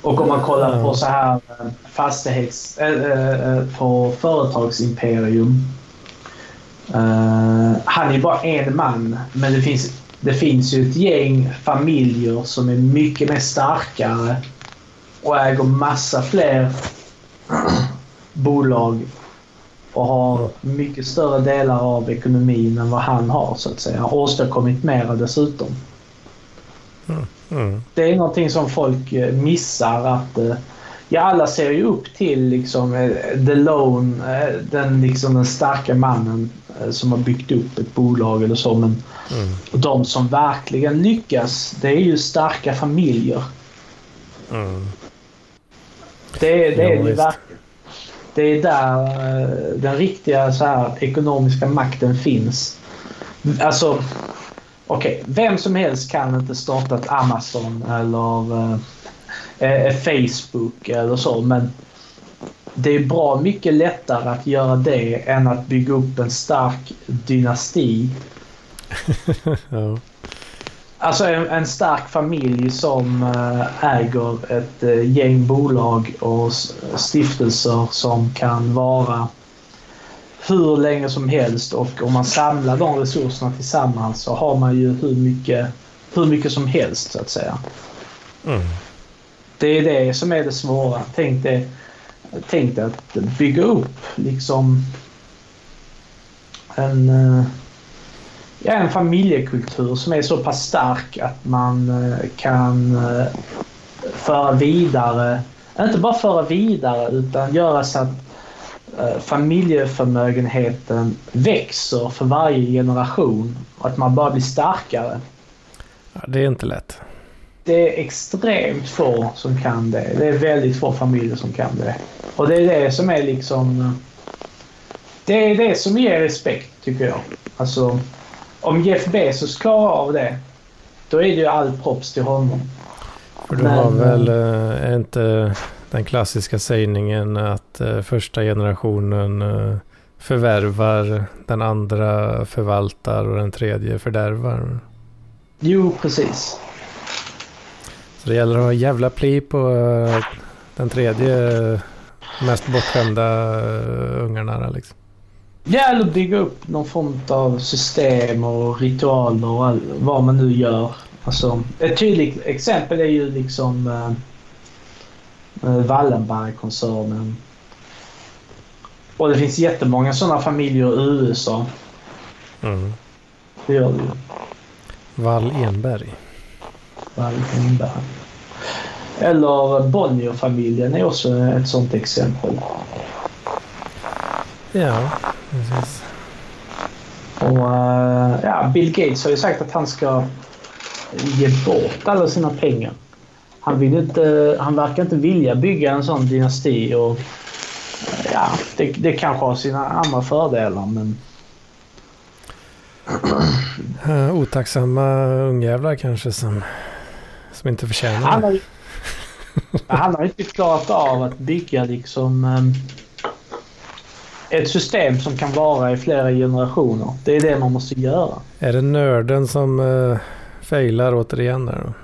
Och om man kollar på så här fastighets... på företagsimperium. han är bara en man, men det finns det finns ju ett gäng familjer som är mycket mer starkare och äger massa fler bolag och har mycket större delar av ekonomin än vad han har så att säga. Åstadkommit mera dessutom. Mm. Mm. Det är någonting som folk eh, missar att eh, ja, alla ser ju upp till liksom eh, the lone, den, liksom, den starka mannen som har byggt upp ett bolag eller så. Men mm. de som verkligen lyckas, det är ju starka familjer. Mm. Det, det, är det, det är där den riktiga så här, ekonomiska makten finns. Alltså, okej, okay, vem som helst kan inte starta ett Amazon eller eh, Facebook eller så. Men det är bra mycket lättare att göra det än att bygga upp en stark dynasti. ja. Alltså en, en, stark familj som äh, äger ett äh, gäng bolag och stiftelser som kan vara hur länge som helst och om man samlar de resurserna tillsammans så har man ju hur mycket, hur mycket som helst så att säga. Mm. Det är det som är det svåra. Tänk dig, tänk dig att bygga upp liksom en, eh, ja, en familjekultur som är så pass stark att man eh, kan eh, föra vidare, inte bara föra vidare utan göra så att familjeförmögenheten växer för varje generation och att man bara blir starkare. Ja, det är inte lätt. det är extremt få som kan det. Det är väldigt få familjer som kan det. Och det är det som är liksom... Det är det som ger respekt, tycker jag. Alltså, om Jeff Bezos klarar av det, då är det ju all props till honom. För du har väl äh, inte den klassiska sägningen att äh, första generationen äh, förvärvar, den andra förvaltar och den tredje fördärvar. Jo, precis. Så det gäller att ha jävla pli på den tredje mest bortskämda ungarna liksom. Ja, eller bygga upp någon form av system och ritualer och all, vad man nu gör. Alltså, ett tydligt exempel är ju liksom äh, Wallenberg-koncernen. Och det finns jättemånga sådana familjer i USA. Mm. Det gör det ju. Wall Enberg. Wall Enberg. Eller Bonnier-familjen är också ett sådant exempel. Ja, precis. Och uh, ja, Bill Gates har ju sagt att han ska ge bort alla sina pengar. Han, vill inte, han verkar inte vilja bygga en sån dynasti. Och, ja, det, det kanske har sina andra fördelar men... Uh, otacksamma ungjävlar kanske som, som inte förtjänar han har, han har inte klarat av att bygga liksom um, ett system som kan vara i flera generationer. Det är det man måste göra. Är det nörden som uh, failar återigen där då?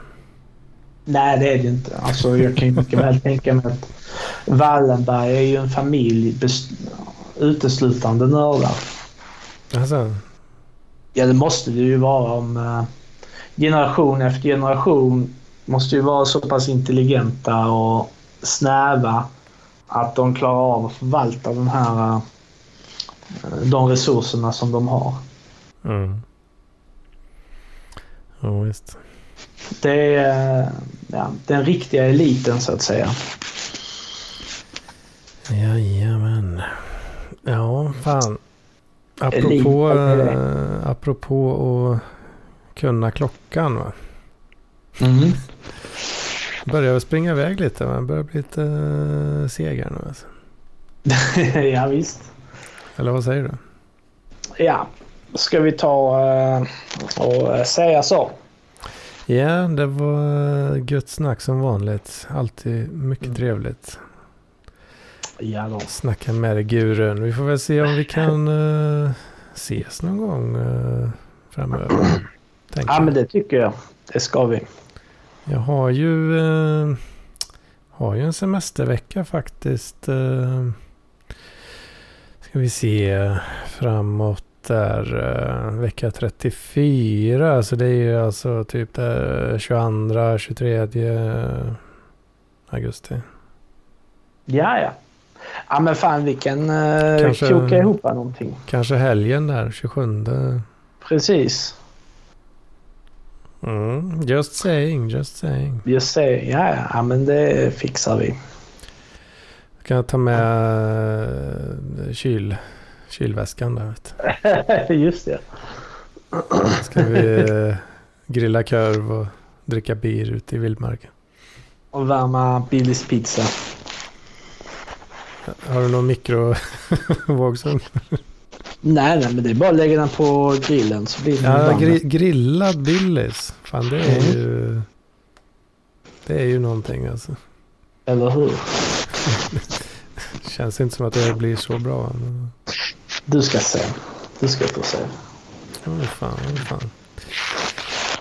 Nej, det är det inte. Alltså, jag kan mycket väl tänka mig att Wallenberg är ju en familj uteslutande nördar. Alltså. Ja, det måste det ju vara om uh, generation efter generation måste ju vara så pass intelligenta och snäva att de klarar av att förvalta den här, uh, de resurserna som de har. Mm. Ja, visst. Det är ja, den riktiga eliten så att säga. Jajamän. Ja, fan. Apropå, äh, apropå att kunna klockan va. Mm. Börjar springa iväg lite. Man börjar bli lite uh, seg här nu alltså. ja visst. Eller vad säger du? Ja, ska vi ta uh, och säga så? Ja, det var gött snack som vanligt. Alltid mycket mm. trevligt. Ja då. Snacka med dig gurun. Vi får väl se om vi kan uh, ses någon gång uh, framöver. ja, men det tycker jag. Det ska vi. Jag har ju, uh, har ju en semestervecka faktiskt. Uh, ska vi se framåt där uh, vecka 34. Så det är ju alltså typ där 22, 23 augusti. Ja, ja. Ja men fan vi kan uh, kanske, kroka ihop någonting. Kanske helgen där, 27. Precis. Mm, just saying, just saying. Just saying, ja, ja, ja men det fixar vi. Kan jag ta med uh, kyl, kylväskan där vet du. Just det. Ska vi uh, grilla korv och dricka bier ute i vildmarken. Och värma Billys pizza. Har du någon mikrovågsugn? nej, nej, men det är bara att lägga den på grillen så blir Ja, gri grillad Billys. Fan, det är mm. ju... Det är ju någonting alltså. Eller hur? Känns inte som att det blir så bra. Men... Du ska se. Du ska få se. Ja, men fan, fan.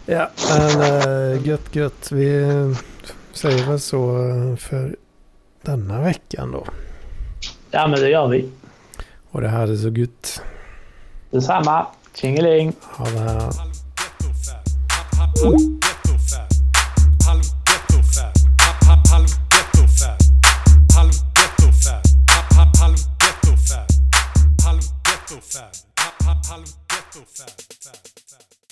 Ja, men äh, gött gött. Vi säger väl så för denna veckan då. Ja, men det gör vi. Och det här är så gött. Detsamma. Tjingeling. Ha det.